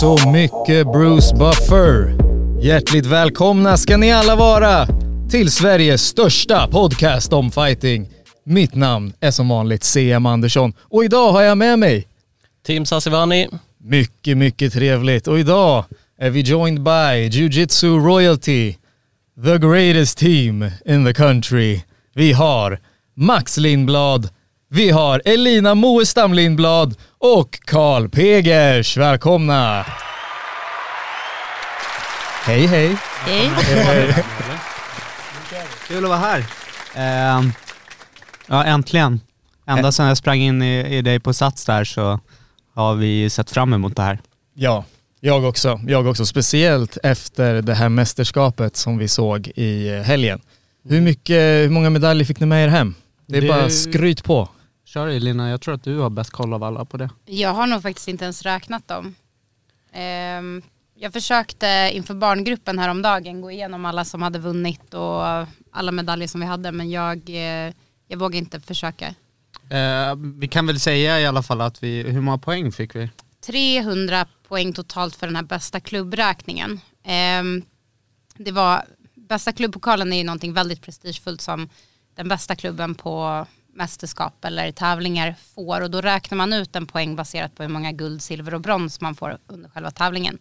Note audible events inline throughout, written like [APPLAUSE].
Så mycket Bruce Buffer. Hjärtligt välkomna ska ni alla vara till Sveriges största podcast om fighting. Mitt namn är som vanligt CM Andersson och idag har jag med mig Tim Sassivani. mycket, mycket trevligt och idag är vi joined by Jiu-Jitsu Royalty, the greatest team in the country. Vi har Max Lindblad, vi har Elina Moestam Lindblad och Karl Pegers. Välkomna! Hej hej! Kul att vara här. Ehm, ja, äntligen. Ända sedan jag sprang in i, i dig på Sats där så har vi sett fram emot det här. Ja, jag också. Jag också. Speciellt efter det här mästerskapet som vi såg i helgen. Hur, mycket, hur många medaljer fick ni med er hem? Det är Det- bara skryt på. Kör Elina, jag tror att du har bäst koll av alla på det. Jag har nog faktiskt inte ens räknat dem. Ehm, jag försökte inför barngruppen häromdagen gå igenom alla som hade vunnit och alla medaljer som vi hade men jag, eh, jag vågar inte försöka. Eh, vi kan väl säga i alla fall att vi, hur många poäng fick vi? 300 poäng totalt för den här bästa klubbräkningen. Ehm, det var, bästa klubbpokalen är ju någonting väldigt prestigefullt som den bästa klubben på mästerskap eller tävlingar får och då räknar man ut en poäng baserat på hur många guld, silver och brons man får under själva tävlingen.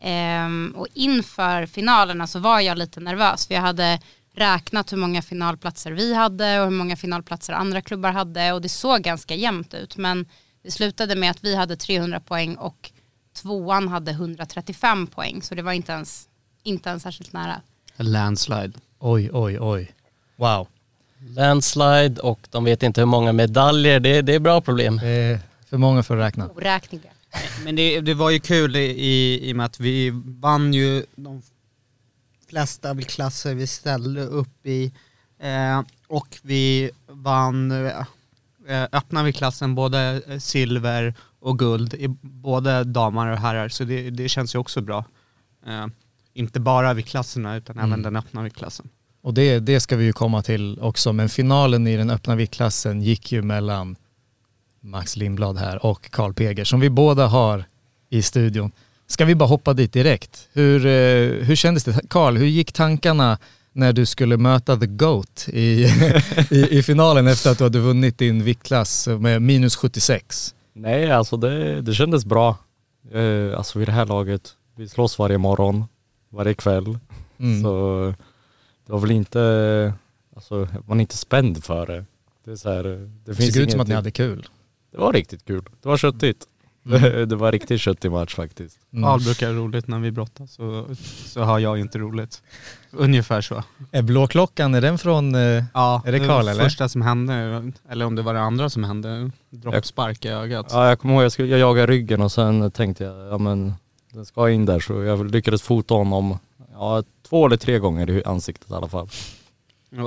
Ehm, och inför finalerna så var jag lite nervös för jag hade räknat hur många finalplatser vi hade och hur många finalplatser andra klubbar hade och det såg ganska jämnt ut men det slutade med att vi hade 300 poäng och tvåan hade 135 poäng så det var inte ens, inte ens särskilt nära. Landslide. Oj, oj, oj. Wow. Landslide och de vet inte hur många medaljer. Det, det är bra problem. Det är för många för att räkna. Oräkneliga. Men det, det var ju kul i, i och med att vi vann ju de flesta klasser vi ställde upp i eh, och vi vann eh, öppna viktklassen både silver och guld i både damer och herrar så det, det känns ju också bra. Eh, inte bara viktklasserna utan även den öppna viktklassen. Och det, det ska vi ju komma till också, men finalen i den öppna viktklassen gick ju mellan Max Lindblad här och Karl Peger som vi båda har i studion. Ska vi bara hoppa dit direkt? Hur, eh, hur kändes det? Karl, hur gick tankarna när du skulle möta the GOAT i, [LAUGHS] i, i finalen efter att du hade vunnit din viktklass med minus 76? Nej, alltså det, det kändes bra. Eh, alltså vid det här laget, vi slåss varje morgon, varje kväll. Mm. Så det var väl inte, alltså man är inte spänd för det. Det är så här, det Det finns såg ut som att ni hade kul. Det var riktigt kul. Det var köttigt. Det, [LAUGHS] det var riktigt köttig match faktiskt. Mm. Karl brukar ha roligt när vi brottas så, så har jag inte roligt. Ungefär så. Är blåklockan, är den från... Eh, Ja, Är det Karl, eller? första som hände, eller om det var det andra som hände, droppspark i ögat. Ja, jag kommer ihåg, jag, skulle, jag jagade ryggen och sen tänkte jag, ja men den ska in där så jag lyckades fota honom, ja två eller tre gånger i ansiktet i alla fall.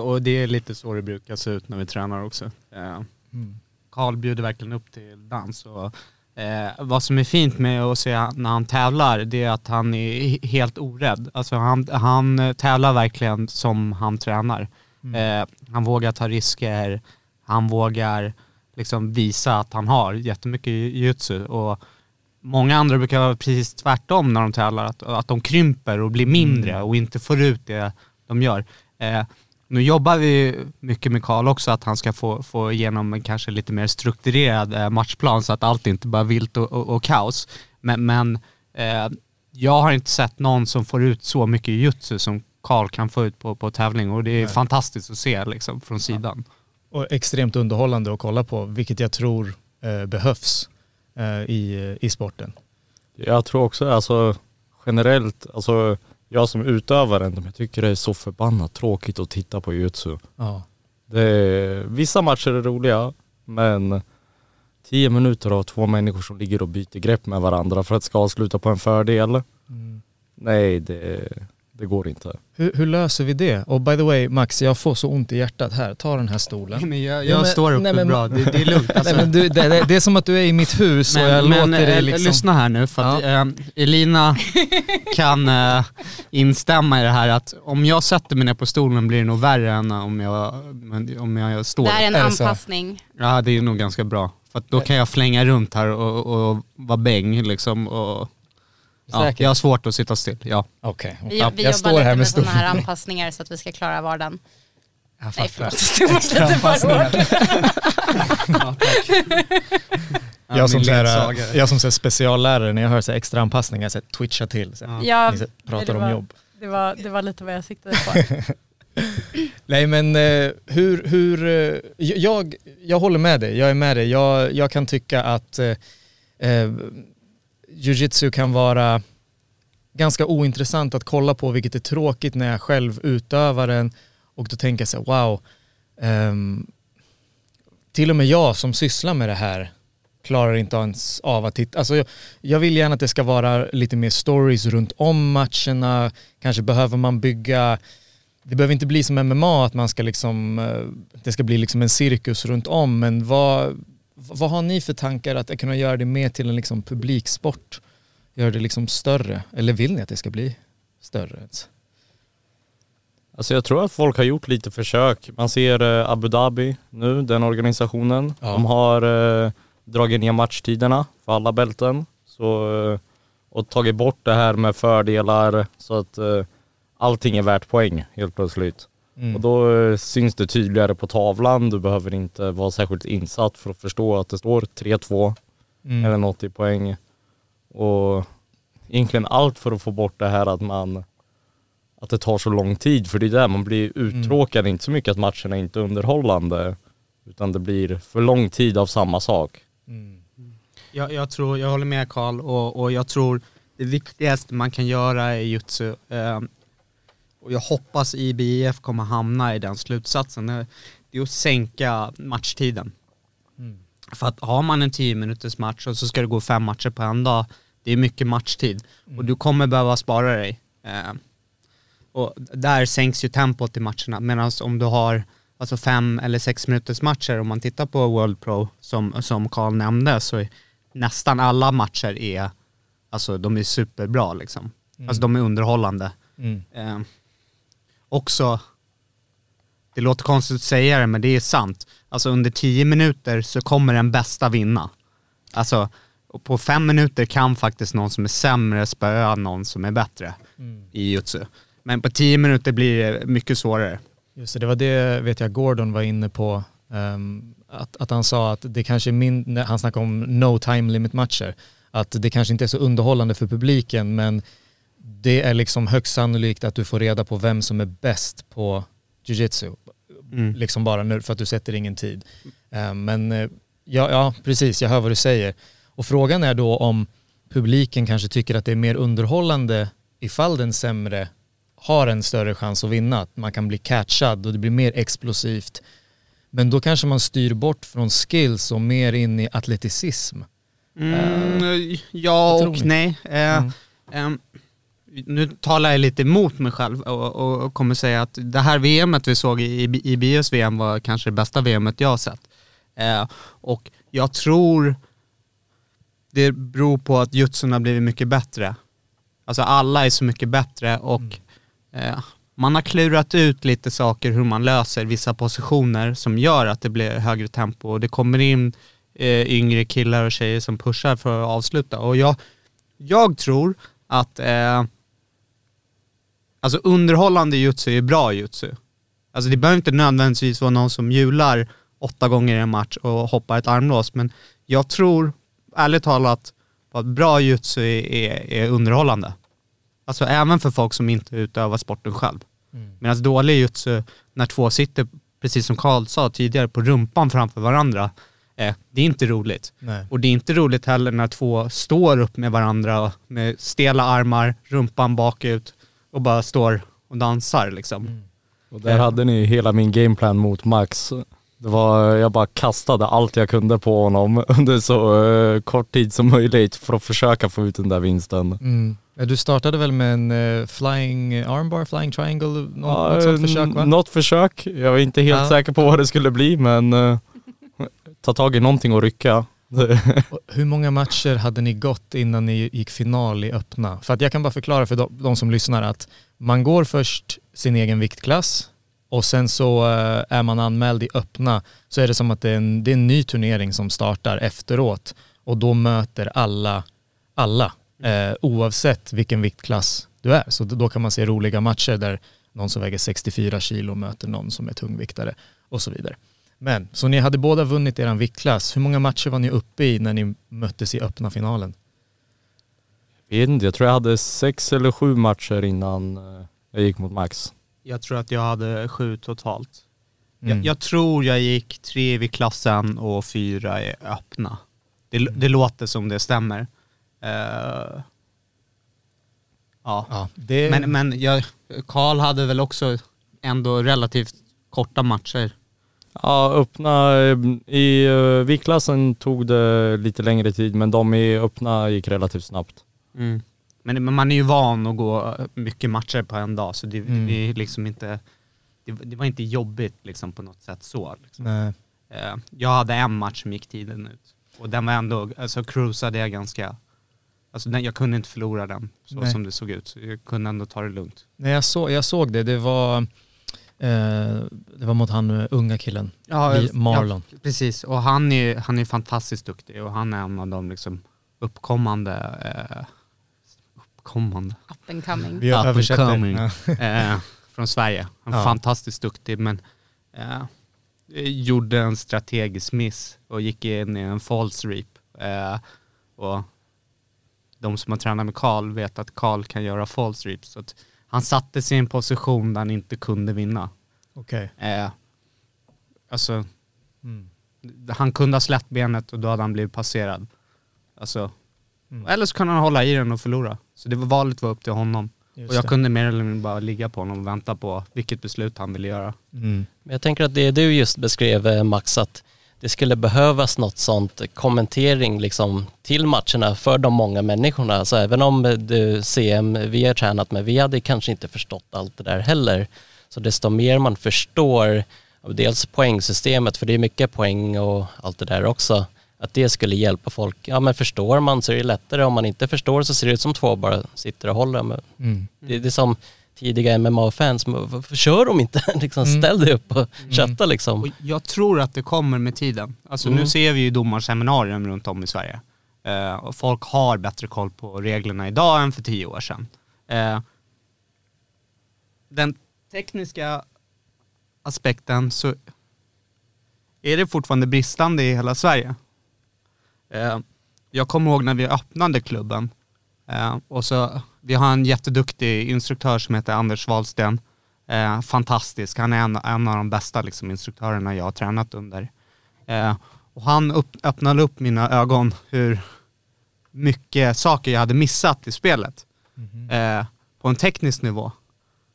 Och det är lite så det brukar se ut när vi tränar också. Eh, Mm. Karl bjuder verkligen upp till dans och eh, vad som är fint med att se när han tävlar det är att han är he- helt orädd. Alltså han, han tävlar verkligen som han tränar. Eh, han vågar ta risker, han vågar liksom visa att han har jättemycket jujutsu och många andra brukar vara precis tvärtom när de tävlar, att, att de krymper och blir mindre och inte får ut det de gör. Eh, nu jobbar vi mycket med Karl också, att han ska få, få igenom en kanske lite mer strukturerad eh, matchplan så att allt inte bara är vilt och, och, och kaos. Men, men eh, jag har inte sett någon som får ut så mycket jutsu som Karl kan få ut på, på tävling och det är fantastiskt att se liksom från sidan. Och extremt underhållande att kolla på, vilket jag tror eh, behövs eh, i, i sporten. Jag tror också, alltså generellt, alltså jag som utövare, jag tycker det är så förbannat tråkigt att titta på jujutsu. Ja. Det är, vissa matcher är roliga, men tio minuter av två människor som ligger och byter grepp med varandra för att det ska avsluta på en fördel. Nej, det, det går inte. Hur, hur löser vi det? Och by the way Max, jag får så ont i hjärtat här. Ta den här stolen. Men jag, Ja, jag men- står uppe nej, men- bra, det, det är lugnt. [LAUGHS] Alltså. Nej, men du, det, det, det är som att du är i mitt hus och jag låter dig eh, liksom... lyssna här nu, för att eh, Elina kan eh, instämma i det här att om jag sätter mig ner på stolen blir det nog värre än om jag, men om jag står Det här är en anpassning. Ja det är nog ganska bra. För att då kan jag flänga runt här och, och vara bäng liksom. Och, ja, jag har svårt att sitta still, ja. Okej. Vi, Ja, vi jag jobbar lite här med, med sådana här anpassningar så att vi ska klara vardagen. Jag Nej förlåt, det var lite för hårt. [LAUGHS] Jag som, min så här, ledsagare. jag som så här, speciallärare, när jag hör så här, extra anpassningar, så här, twitchar till. Så här, Ja, ni pratar det om var- jobb. Det var, det var lite vad jag siktade på. [LAUGHS] Nej men eh, hur, hur eh, jag, jag håller med dig, jag är med dig. Jag, jag kan tycka att eh, eh, jujitsu kan vara ganska ointressant att kolla på, vilket är tråkigt när jag själv utövar den och då tänker jag så här, wow, um, till och med jag som sysslar med det här klarar inte ens av att titta. Alltså jag, jag vill gärna att det ska vara lite mer stories runt om matcherna, kanske behöver man bygga det behöver inte bli som MMA att man ska liksom, eh, det ska bli liksom en cirkus runt om men vad, vad har ni för tankar att kunna göra det mer till en liksom publiksport? Göra det liksom större? Eller vill ni att det ska bli större? ens? Alltså jag tror att folk har gjort lite försök. Man ser eh, Abu Dhabi nu, den organisationen. Ja. De har eh, dragit ner matchtiderna för alla bälten. Så, eh, och tagit bort det här med fördelar så att eh, allting är värt poäng helt plötsligt. Mm. Och då eh, syns det tydligare på tavlan. Du behöver inte vara särskilt insatt för att förstå att det står 3-2 Mm. eller något i poäng. Och egentligen allt för att få bort det här att man att det tar så lång tid för det är där man blir uttråkad, inte så mycket att matcherna inte är underhållande utan det blir för lång tid av samma sak. Mm. Jag, jag, tror, jag håller med Karl och, och jag tror det viktigaste man kan göra i jutsu eh, och jag hoppas IBF kommer hamna i den slutsatsen, det är att sänka matchtiden. Mm. För att har man en 10 minuters match och så ska det gå fem matcher på en dag, det är mycket matchtid och du kommer behöva spara dig. Eh, och där sänks ju tempot i matcherna medan om du har alltså fem eller sex minuters matcher, om man tittar på World Pro som, som Carl nämnde så är nästan alla matcher är, alltså de är superbra liksom. Alltså de är underhållande. Mm. Eh, också, det låter konstigt att säga det men det är sant. Alltså under 10 minuter så kommer den bästa vinna. Alltså och på fem minuter kan faktiskt någon som är sämre spöa någon som är bättre i jutsu. Men på 10 minuter blir det mycket svårare. Just det, det var det vet jag Gordon var inne på. ehm, att, att han sa att det kanske är min, när han snackade om no time limit matcher, att det kanske inte är så underhållande för publiken men det är liksom högst sannolikt att du får reda på vem som är bäst på jujitsu. Mm. Liksom bara nu för att du sätter ingen tid. Eh, Men eh, ja, ja, precis, jag hör vad du säger. Och frågan är då om publiken kanske tycker att det är mer underhållande ifall den sämre har en större chans att vinna. Att man kan bli catchad och det blir mer explosivt. Men då kanske man styr bort från skills och mer in i atleticism. Mm, ja vad tror och nej. Eh, Mm. ehm, nu talar jag lite emot mig själv och, och, och kommer säga att det här VMet vi såg i, i, BIOS VM var kanske det bästa VMet jag har sett. Eh, och jag tror det beror på att jutsun har blivit mycket bättre. Alltså alla är så mycket bättre och eh, man har klurat ut lite saker hur man löser vissa positioner som gör att det blir högre tempo och det kommer in eh, yngre killar och tjejer som pushar för att avsluta. Och jag, jag tror att eh, alltså underhållande jutsu är bra jutsu. Alltså det behöver inte nödvändigtvis vara någon som hjular åtta gånger i en match och hoppar ett armlås, men jag tror ärligt talat att bra jutsu är, är, är underhållande. Alltså även för folk som inte utövar sporten själv. Medan dålig jutsu, när två sitter, precis som Karl sa tidigare, på rumpan framför varandra, Eh, det är inte roligt. Nej. Och det är inte roligt heller när två står upp med varandra med stela armar, rumpan bakut och bara står och dansar liksom. Och där hade ni hela min gameplan mot Max. Det var, jag bara kastade allt jag kunde på honom [LAUGHS] under så eh, kort tid som möjligt för att försöka få ut den där vinsten. Mm. Du startade väl med en eh, flying armbar, flying triangle, något, något sånt försök va? Något försök. Jag var inte helt Ja. säker på vad det skulle bli men eh, ta tag i någonting och rycka. [LAUGHS] Hur många matcher hade ni gått innan ni gick final i öppna? För att jag kan bara förklara för de, de som lyssnar att man går först sin egen viktklass och sen så eh, är man anmäld i öppna så är det som att det är en, det är en ny turnering som startar efteråt och då möter alla alla eh, oavsett vilken viktklass du är. Så då kan man se roliga matcher där någon som väger 64 kilo möter någon som är tungviktare och så vidare. Men, så ni hade båda vunnit er viktklass. Hur många matcher var ni uppe i när ni möttes i öppna finalen? Jag vet inte, jag tror jag hade sex eller sju matcher innan eh, jag gick mot Max. Jag tror att jag hade sju totalt. Mm. Jag, jag tror jag gick tre vid klassen och fyra i öppna. Det, det låter som det stämmer. Eh, ja. Ja, det, Men, men jag, Karl hade väl också ändå relativt korta matcher. Ja, öppna, eh, i uh, viktklassen tog det lite längre tid men de i öppna gick relativt snabbt. Men, men man är ju van att gå mycket matcher på en dag så det, Mm. det är liksom inte, det, det var inte jobbigt liksom på något sätt så. Liksom. Eh, jag hade en match som gick tiden ut och den var ändå, alltså cruisade jag ganska, alltså den, jag kunde inte förlora den så Nej. som det såg ut. Så jag kunde ändå ta det lugnt. Nej, jag, så, jag såg det. Det var, eh, det var mot han eh, unga killen, Mi- Marlon. Ja, precis, och han är, han är fantastiskt duktig och han är en av de liksom uppkommande, eh, uppkommande, Up and coming. Vi Up and coming. Ja. [LAUGHS] eh, från Sverige. Han är Ja. fantastiskt duktig men eh, gjorde en strategisk miss och gick in i en false reap. Eh, och de som har tränat med Karl vet att Karl kan göra false reaps. Så att han satte sig i en position där han inte kunde vinna. Okej. Eh, alltså, Mm. han kunde ha släppt benet och då hade han blivit passerad. Alltså, Mm. Eller så kunde han hålla i den och förlora. Så det var valet var upp till honom. Just och jag det. kunde mer eller mindre bara ligga på honom och vänta på vilket beslut han ville göra. Mm. Men jag tänker att det du just beskrev eh, Max, att det skulle behövas något sånt kommentering liksom till matcherna för de många människorna. Så även om eh, du CM vi har tränat med, vi hade kanske inte förstått allt det där heller. Så desto mer man förstår, dels poängsystemet, för det är mycket poäng och allt det där också, att det skulle hjälpa folk. Ja men förstår man så är det lättare, om man inte förstår så ser det ut som två bara sitter och håller. Men Mm. det, det är som tidiga MMA-fans, varför kör de inte? [LAUGHS] liksom, Mm. ställ dig upp och kötta liksom. Och jag tror att det kommer med tiden. Alltså nu Mm. ser vi ju domarseminarium runt om i Sverige. Eh, och folk har bättre koll på reglerna idag än för tio år sedan. Eh, den tekniska aspekten så är det fortfarande bristande i hela Sverige. Eh, jag kommer ihåg när vi öppnade klubben eh, och så, vi har en jätteduktig instruktör som heter Anders Wahlsten. Eh, fantastisk, han är en, en av de bästa liksom, instruktörerna jag har tränat under. Eh, och han upp, öppnade upp mina ögon hur mycket saker jag hade missat i spelet. Eh, på en teknisk nivå.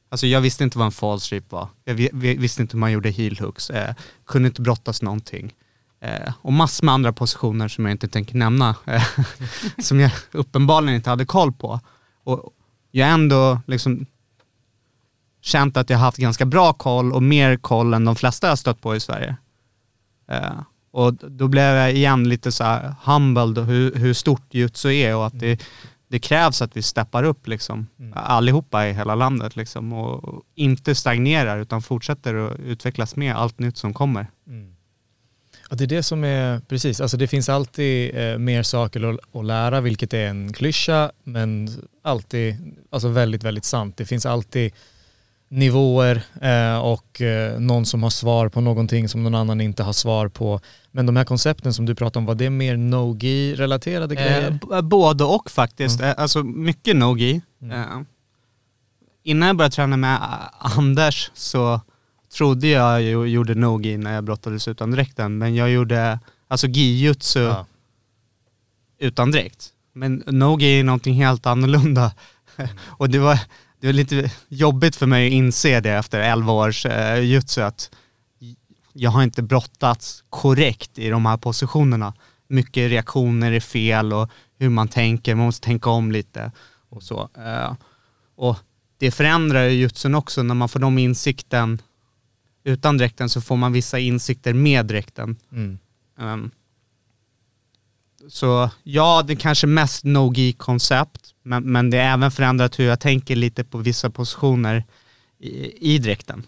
Alltså jag visste inte vad en false rip var. Jag vi, vi, visste inte hur man gjorde heel hooks. Eh, kunde inte brottas någonting. Eh, och massor med andra positioner som jag inte tänker nämna. Eh, [LAUGHS] som jag uppenbarligen inte hade koll på. Och jag har ändå liksom känt att jag har haft ganska bra koll och mer koll än de flesta jag har stött på i Sverige. Eh, och då blev jag igen lite så här humbled hur, hur stort jutsu är och att det, det krävs att vi steppar upp liksom. Allihopa i hela landet liksom. Och och inte stagnerar utan fortsätter att utvecklas med allt nytt som kommer. Och det är det som är, precis, alltså det finns alltid eh, mer saker att, att lära, vilket är en klyscha, men alltid, alltså väldigt, väldigt sant. Det finns alltid nivåer eh, och eh, någon som har svar på någonting som någon annan inte har svar på. Men de här koncepten som du pratar om, var det mer no-gi-relaterade grejer? Eh, både och faktiskt. Eh, alltså mycket no-gi. Eh, innan jag började träna med eh, Anders så trodde jag gjorde no-gi när jag brottades utan dräkten. Men jag gjorde alltså gi-jutsu Ja. utan dräkt. Men no-gi är någonting helt annorlunda. [LAUGHS] och det var, det var lite jobbigt för mig att inse det efter 11 års eh, jutsu att jag har inte brottats korrekt i de här positionerna. Mycket reaktioner är fel och hur man tänker, man måste tänka om lite och så. Eh, och det förändrar ju jutsun också när man får de insikten utan dräkten så får man vissa insikter med dräkten. Mm. Ehm, så ja, det är kanske mest no-gi-koncept, men, men det är även förändrat hur jag tänker lite på vissa positioner i, i dräkten.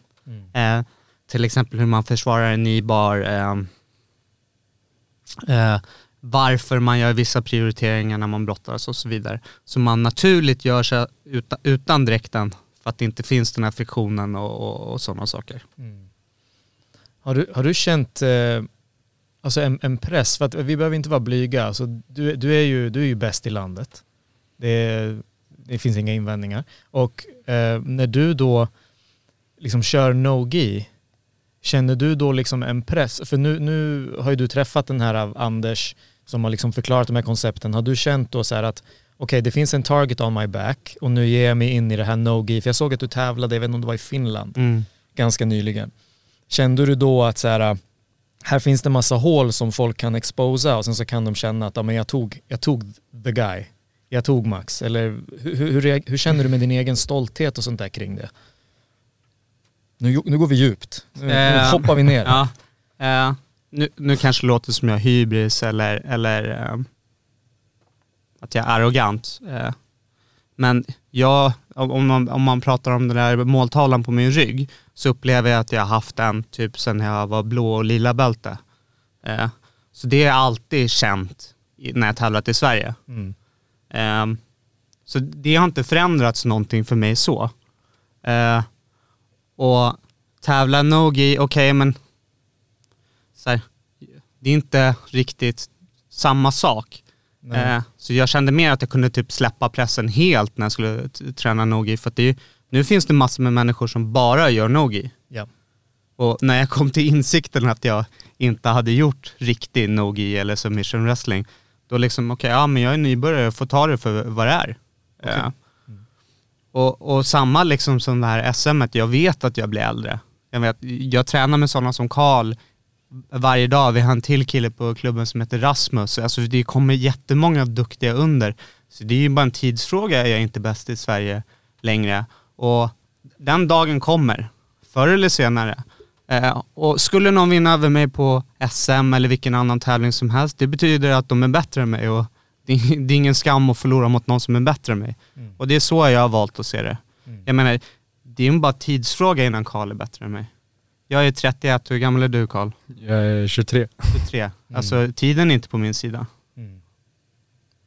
Eh, till exempel hur man försvarar en ny bar, ehm, eh, varför man gör vissa prioriteringar när man brottas och så vidare. Så man naturligt gör sig utan, utan dräkten för att det inte finns den här friktionen och, och, och sådana saker. Mm. Har, du, har du känt eh, alltså en, en press? För att vi behöver inte vara blyga. Alltså, du, du, är ju, du är ju bäst i landet. Det, det finns inga invändningar. Och eh, när du då liksom kör no-gi, känner du då liksom en press? För nu, nu har ju du träffat den här av Anders som har liksom förklarat de här koncepten. Har du känt då så här att okej, det finns en target on my back och nu ger jag mig in i det här no-gi. För jag såg att du tävlade, jag vet inte om det var i Finland, ganska nyligen. Kände du då att så här, här finns det massa hål som folk kan exposa och sen så kan de känna att ja, men jag, tog, jag tog the guy, jag tog Max. Eller hur, hur, hur, känner du med din egen stolthet och sånt där kring det? Nu, nu går vi djupt, nu, nu Eh, hoppar vi ner. Ja. Eh, nu, nu kanske det låter som jag hybris eller, eller eh, att jag är arrogant. Eh, men jag, om, man, om man pratar om den där måltavlan på min rygg så upplever jag att jag har haft den typ sen jag var blå och lila bälte. Eh, så det är alltid känt i- när jag tävlat i Sverige. Mm. Eh, så det har inte förändrats någonting för mig så. Eh, och tävla Nogi, okej men så här, det är inte riktigt samma sak. Eh, så jag kände mer att jag kunde typ släppa pressen helt när jag skulle träna Nogi. För det nu finns det massor med människor som bara gör Nogi. Ja. Och när jag kom till insikten att jag inte hade gjort riktig Nogi eller submission wrestling, då liksom, okej, ja men jag är nybörjare, jag får ta det för vad det är. Eh, och, och samma liksom som det här SM, jag vet att jag blir äldre. Jag, vet, jag tränar med sådana som Karl varje dag. Vi har en till kille på klubben som heter Rasmus. Alltså det kommer jättemånga duktiga under. Så det är ju bara en tidsfråga, jag är inte bäst i Sverige längre. Och den dagen kommer, förr eller senare. Eh, och skulle någon vinna över mig på SM eller vilken annan tävling som helst, det betyder att de är bättre än mig. Och det, är, [LAUGHS] det är ingen skam att förlora mot någon som är bättre än mig. Och det är så jag har valt att se det. Jag menar, det är ju bara tidsfråga innan Karl är bättre än mig. Jag är 31, hur gammal är du Karl? Jag är 23. 23. Alltså tiden är inte på min sida.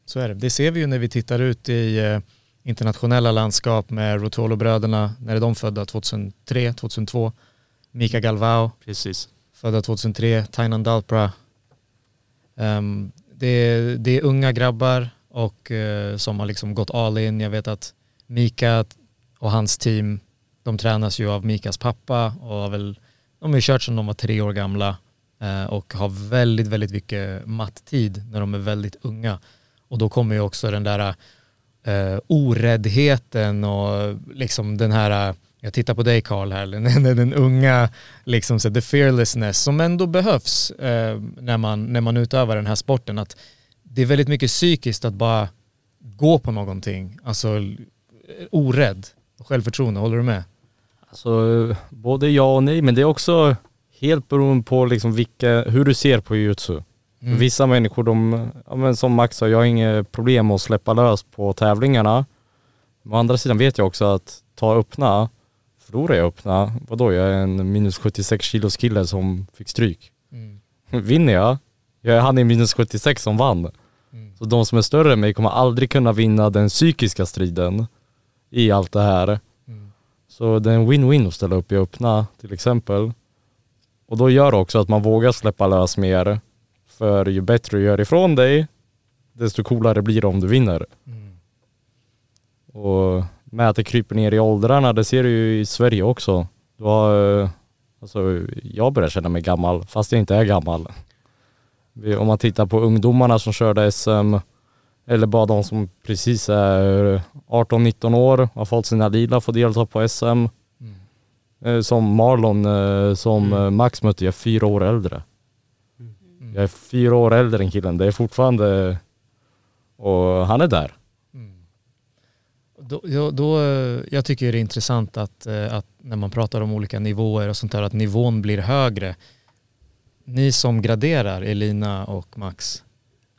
Så är det. Det ser vi ju när vi tittar ut i eh, internationella landskap med Rotolo-bröderna. När är de födda? 2003, 2002. Mika Galvao, Precis. födda 2003. Tainan Dalpra. Ehm, det, är, det är unga grabbar och eh, som har liksom gått all in. Jag vet att Mika och hans team, de tränas ju av Mikas pappa och har väl, de har ju kört sedan de var tre år gamla eh, och har väldigt, väldigt mycket matttid när de är väldigt unga. Och då kommer ju också den där eh, oräddheten och liksom den här, jag tittar på dig Karl här, den, den, unga, liksom så the fearlessness som ändå behövs eh, när, man, när man utövar den här sporten. Att det är väldigt mycket psykiskt att bara gå på någonting, alltså eh, orädd självförtroende, håller du med? Alltså både ja och nej, men det är också helt beroende på liksom vilka, hur du ser på jujutsu. Mm. Vissa människor, de, ja, men som Max sa, jag har inget problem att släppa lös på tävlingarna. Men å andra sidan vet jag också att ta öppna, förlorar jag öppna, vadå jag är en minus 76 kilos kille som fick stryk. Mm. [LAUGHS] Vinner jag, jag är han i minus 76 som vann. Mm. Så de som är större än mig kommer aldrig kunna vinna den psykiska striden i allt det här. Så det är en win-win att ställa upp i öppna till exempel. Och då gör det också att man vågar släppa lös mer. För ju bättre du gör ifrån dig, desto coolare blir det om du vinner. Mm. Och med att det kryper ner i åldrarna, det ser du ju i Sverige också. Du har, alltså, jag börjar känna mig gammal, fast jag inte är gammal. Om man tittar på ungdomarna som körde SM eller bara de som precis är 18-19 år, har fått sina lila, får delta på SM. Eh, Som Marlon, eh, som eh, Max mötte, jag är fyra år äldre. Jag är fyra år äldre än killen, det är fortfarande... Och han är där. Då, då, då, jag tycker det är intressant att, att när man pratar om olika nivåer och sånt där, att nivån blir högre. Ni som graderar, Elina och Max,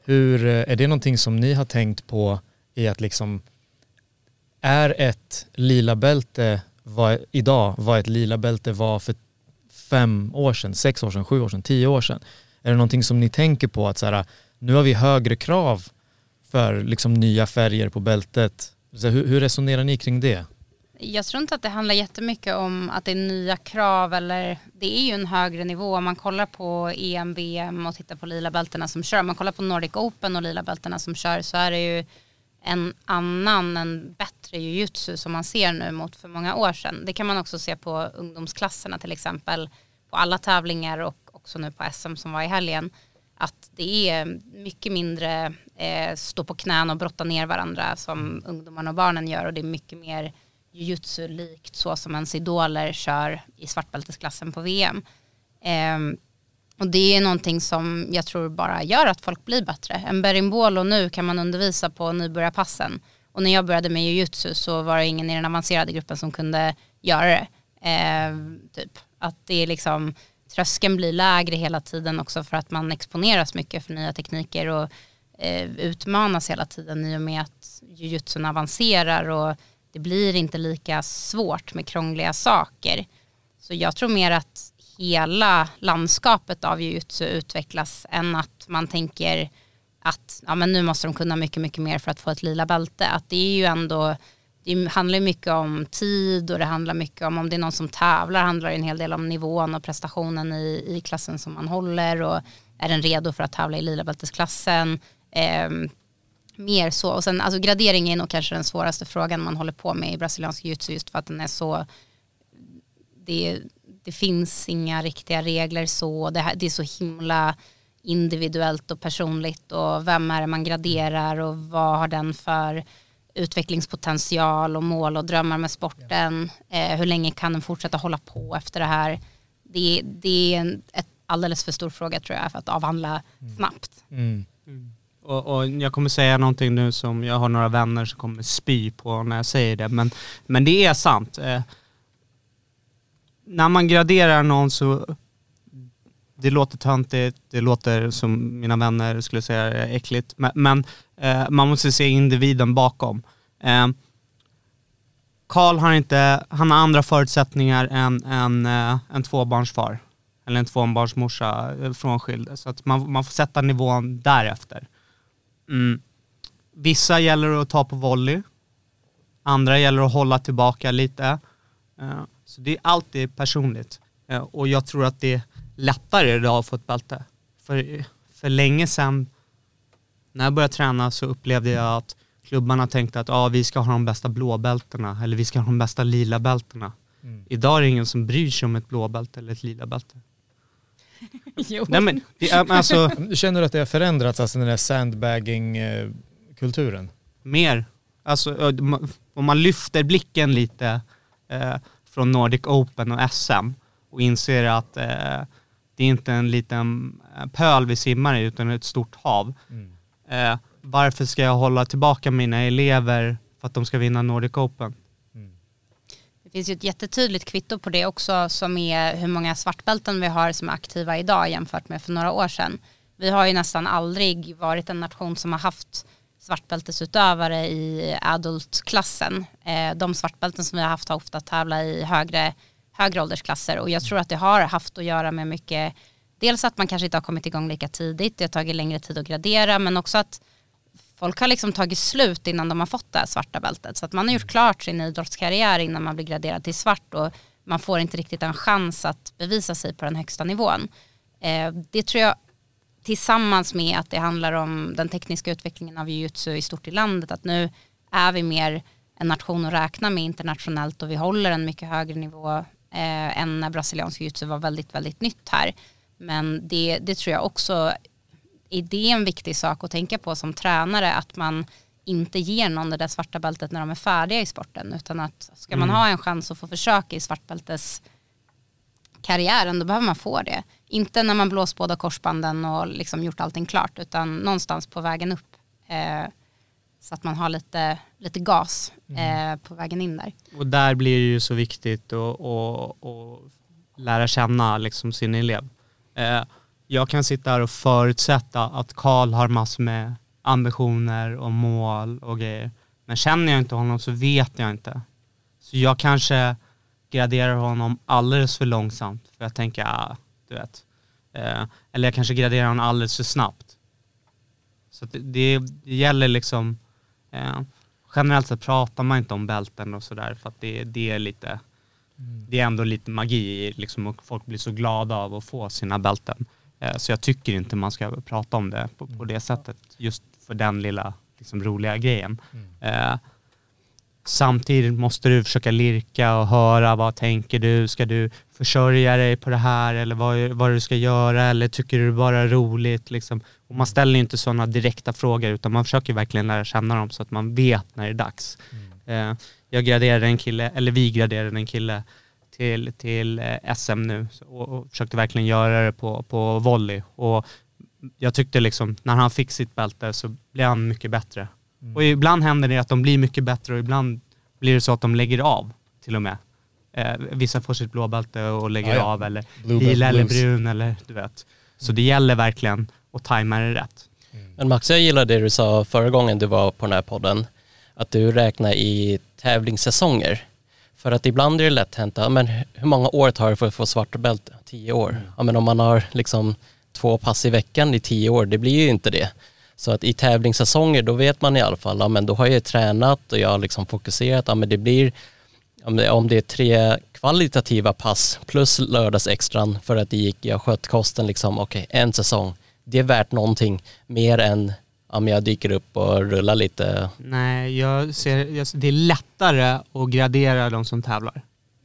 hur, eh, är det någonting som ni har tänkt på i att liksom, är ett lila bälte vad, idag vad ett lila bälte var för fem år sedan, sex år sedan, sju år sedan, tio år sedan? Är det någonting som ni tänker på att så här, nu har vi högre krav för liksom nya färger på bältet? Så hur, hur resonerar ni kring det? Jag tror inte att det handlar jättemycket om att det är nya krav eller det är ju en högre nivå. Om man kollar på EM, VM och tittar på lila bältena som kör. Om man kollar på Nordic Open och lila bältena som kör så är det ju en annan, en bättre jujutsu som man ser nu mot för många år sedan. Det kan man också se på ungdomsklasserna till exempel. På alla tävlingar och också nu på SM som var i helgen. Att det är mycket mindre eh, stå på knän och brotta ner varandra som ungdomarna och barnen gör och det är mycket mer jujutsu-likt så som ens idoler kör i svartbältesklassen på VM. Eh, och det är någonting som jag tror bara gör att folk blir bättre. En berimbolo nu kan man undervisa på nybörjarpassen. Och när jag började med jujutsu så var det ingen i den avancerade gruppen som kunde göra det. Eh, typ. Att det är liksom, tröskeln blir lägre hela tiden också för att man exponeras mycket för nya tekniker och eh, utmanas hela tiden i och med att jujutsun avancerar och det blir inte lika svårt med krångliga saker. Så jag tror mer att hela landskapet av jujutsu utvecklas än att man tänker att ja, men nu måste de kunna mycket, mycket mer för att få ett lila bälte. Att det är ju ändå, det handlar mycket om tid och det handlar mycket om, om det är någon som tävlar, handlar det en hel del om nivån och prestationen i, i klassen som man håller och är den redo för att tävla i lila bältesklassen. Eh, mer så. Och sen, alltså gradering är nog kanske den svåraste frågan man håller på med i brasiliansk jiu-jitsu just för att den är så, det, det finns inga riktiga regler så, det, här, det är så himla individuellt och personligt och vem är det man graderar och vad har den för utvecklingspotential och mål och drömmar med sporten. Eh, hur länge kan den fortsätta hålla på efter det här? Det, det är en ett alldeles för stor fråga tror jag för att avhandla snabbt. Mm. Och, och jag kommer säga någonting nu som jag har några vänner som kommer spy på när jag säger det, men, men det är sant. Eh, när man graderar någon så, det låter töntigt, det låter som mina vänner skulle säga är äckligt, men, men eh, man måste se individen bakom. Eh, Karl har inte, han har andra förutsättningar än en, eh, en tvåbarnsfar. Eller en tvåbarnsmorsa eh, frånskild. Så att man, man får sätta nivån därefter. Mm. Vissa gäller det att ta på volley. Andra gäller att hålla tillbaka lite. Eh, Så det är alltid personligt. Eh, Och jag tror att det är lättare idag att få ett bälte. För, för länge sedan när jag började träna så upplevde jag att klubbarna tänkte att ah, vi ska ha de bästa blåbältena eller vi ska ha de bästa lila bältena. Idag är det ingen som bryr sig om ett blåbälte eller ett lila bälte. [LAUGHS] Nej, men, det är, alltså, Känner du att det har förändrats, alltså den där sandbagging-kulturen? mer. Alltså, ö, ma- om man lyfter blicken lite eh, från Nordic Open och SM och inser att eh, det är inte en liten eh, pöl vi simmar i utan ett stort hav. Eh, varför ska jag hålla tillbaka mina elever för att de ska vinna Nordic Open? Det finns ju ett jättetydligt kvitto på det också som är hur många svartbälten vi har som är aktiva idag jämfört med för några år sedan. Vi har ju nästan aldrig varit en nation som har haft svartbältesutövare i adultklassen. Eh, de svartbälten som vi har haft har ofta tävlat i högre, högre åldersklasser och jag tror att det har haft att göra med mycket, dels att man kanske inte har kommit igång lika tidigt, det har tagit längre tid att gradera men också att folk har liksom tagit slut innan de har fått det här svarta bältet. Så att man har gjort klart sin idrottskarriär innan man blir graderad till svart och man får inte riktigt en chans att bevisa sig på den högsta nivån. Eh, det tror jag tillsammans med att det handlar om den tekniska utvecklingen av jiu-jitsu i stort i landet, att nu är vi mer en nation att räkna med internationellt och vi håller en mycket högre nivå eh, än när brasiliansk jiu-jitsu var väldigt, väldigt nytt här. Men det, det tror jag också är det en viktig sak att tänka på som tränare att man inte ger någon det där svarta bältet när de är färdiga i sporten utan att ska man Mm. ha en chans att få försöka i svartbältes karriären då behöver man få det. Inte när man blåst båda korsbanden och liksom gjort allting klart utan någonstans på vägen upp. Eh, så att man har lite, lite gas eh, på vägen in där. Och där blir det ju så viktigt att lära känna liksom sin elev. Eh, jag kan sitta här och förutsätta att Karl har massor med ambitioner och mål och grejer. Men känner jag inte honom så vet jag inte. Så jag kanske graderar honom alldeles för långsamt. För jag tänker, ah, du vet. Eh, eller jag kanske graderar honom alldeles för snabbt. Så det, det, det gäller liksom, eh, generellt sett pratar man inte om bälten och sådär för att det, det är lite, det är ändå lite magi liksom och folk blir så glada av att få sina bälten. Eh, så jag tycker inte man ska prata om det på, på det sättet just för den lilla liksom, roliga grejen. Eh, Samtidigt måste du försöka lirka och höra vad tänker du? Ska du försörja dig på det här eller vad, vad du ska göra eller tycker du bara är roligt? Liksom. Och man ställer ju inte sådana direkta frågor utan man försöker verkligen lära känna dem så att man vet när det är dags. Eh, jag graderade en kille, eller vi graderade en kille till, till eh, SM nu och, och försökte verkligen göra det på, på volley. Och jag tyckte liksom när han fick sitt bälte så blev han mycket bättre. Och ibland händer det att de blir mycket bättre och ibland blir det så att de lägger av till och med. Eh, vissa får sitt blåbälte och lägger Ja, ja. av eller Blue lila eller brun eller du vet. Så det gäller verkligen att tajma det rätt. Men Max, jag gillar det du sa förra gången du var på den här podden, att du räknar i tävlingssäsonger. För att ibland är det lätt hänt, ja, men hur många år tar det för att få svarta bälte? Tio år. Ja, men om man har liksom två pass i veckan i tio år, det blir ju inte det. Så att i tävlingssäsonger, då vet man i alla fall, ja, men då har jag tränat och jag har liksom fokuserat, ja, men det blir, om det, är tre kvalitativa pass plus lördagsextran för att det gick, jag sköt kosten liksom, okej, en säsong. Det är värt någonting mer än om jag dyker upp och rullar lite. Nej, jag ser, jag, det är lättare att gradera de som tävlar.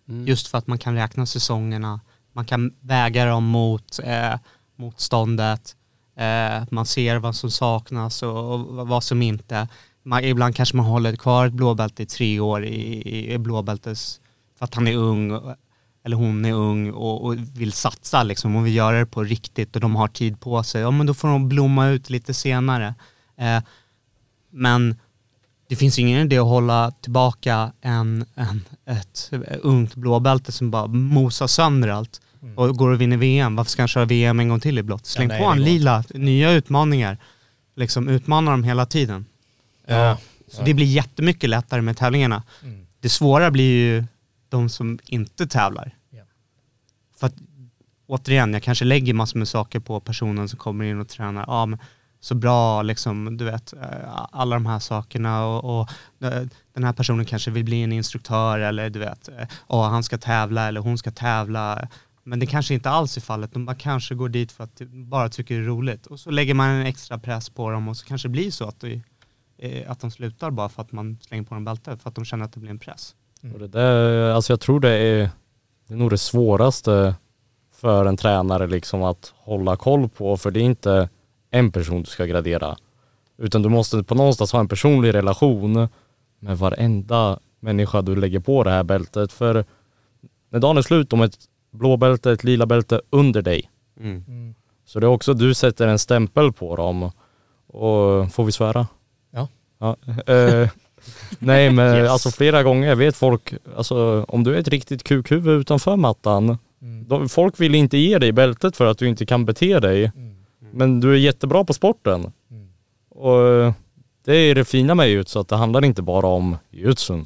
Mm. Just för att man kan räkna säsongerna, man kan väga dem mot eh, motståndet, eh, man ser vad som saknas och, och vad som inte. Man, ibland kanske man håller kvar ett blåbälte i tre år i, i, i blåbältes, för att han är ung eller hon är ung och, och vill satsa liksom och vill göra det på riktigt och de har tid på sig, ja men då får de blomma ut lite senare. Eh, men det finns ingen idé att hålla tillbaka en, en, ett ungt blåbälte som bara mosar sönder allt och går och vinner VM. Varför ska han köra VM en gång till i blått? Släng nej, på en lila, nya utmaningar. Liksom utmana dem hela tiden. Ja. Så det blir jättemycket lättare med tävlingarna. Mm. Det svåra blir ju de som inte tävlar. Ja. För att återigen, jag kanske lägger massor med saker på personen som kommer in och tränar. Ja, men så bra, liksom, du vet, eh, alla de här sakerna och, och eh, den här personen kanske vill bli en instruktör eller du vet, eh, han ska tävla eller hon ska tävla. Men det kanske inte alls är fallet, de bara kanske går dit för att de bara tycker det är roligt. Och så lägger man en extra press på dem och så kanske det blir så att, det, att de slutar bara för att man slänger på dem bälte, för att de känner att det blir en press. Och det där, alltså jag tror det är, det är nog det svåraste för en tränare liksom att hålla koll på, för det är inte en person du ska gradera. Utan du måste på någonstans ha en personlig relation med varenda människa du lägger på det här bältet. För när dagen är slut om ett blå bälte, ett lila bälte under dig. Mm. Så det är också, du sätter en stämpel på dem. Och får vi svära? Ja. ja. Eh, [LAUGHS] nej men alltså flera gånger vet folk, alltså om du är ett riktigt kukhuvud utanför mattan, Mm. de, folk vill inte ge dig bältet för att du inte kan bete dig. Men du är jättebra på sporten. Mm. Och eh, det är det fina med jutsu, att det handlar inte bara om jutsun.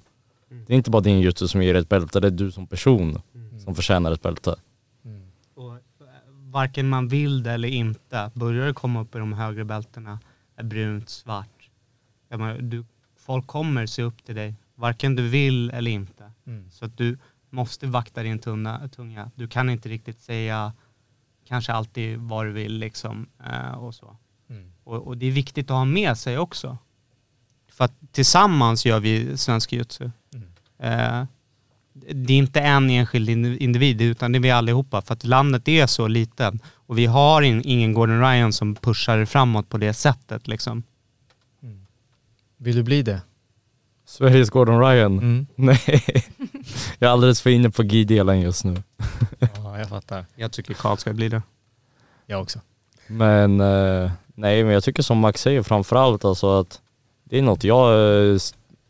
Det är inte bara din jutsu som ger ett bälte, det är du som person som förtjänar ett bälte. Och eh, varken man vill det eller inte, börjar det komma upp i de högre bältena, är brunt, svart. Du, folk kommer se upp till dig, varken du vill eller inte. Mm. Så att du måste vakta din tunga, tunga. Du kan inte riktigt säga kanske alltid vad du vill liksom eh, och så. Mm. Och, och det är viktigt att ha med sig också. För att tillsammans gör vi svensk jutsu. Mm. Eh, det är inte en enskild in- individ utan det är vi allihopa för att landet är så liten och vi har in, ingen Gordon Ryan som pushar framåt på det sättet liksom. Vill du bli det? Sveriges Gordon Ryan? Mm. [LAUGHS] Nej, jag är alldeles för inne på G-delen just nu. Ja, [LAUGHS] jag fattar. Jag tycker Karl ska bli det. Jag också. Men eh, nej, men jag tycker som Max säger framförallt alltså att det är något jag eh,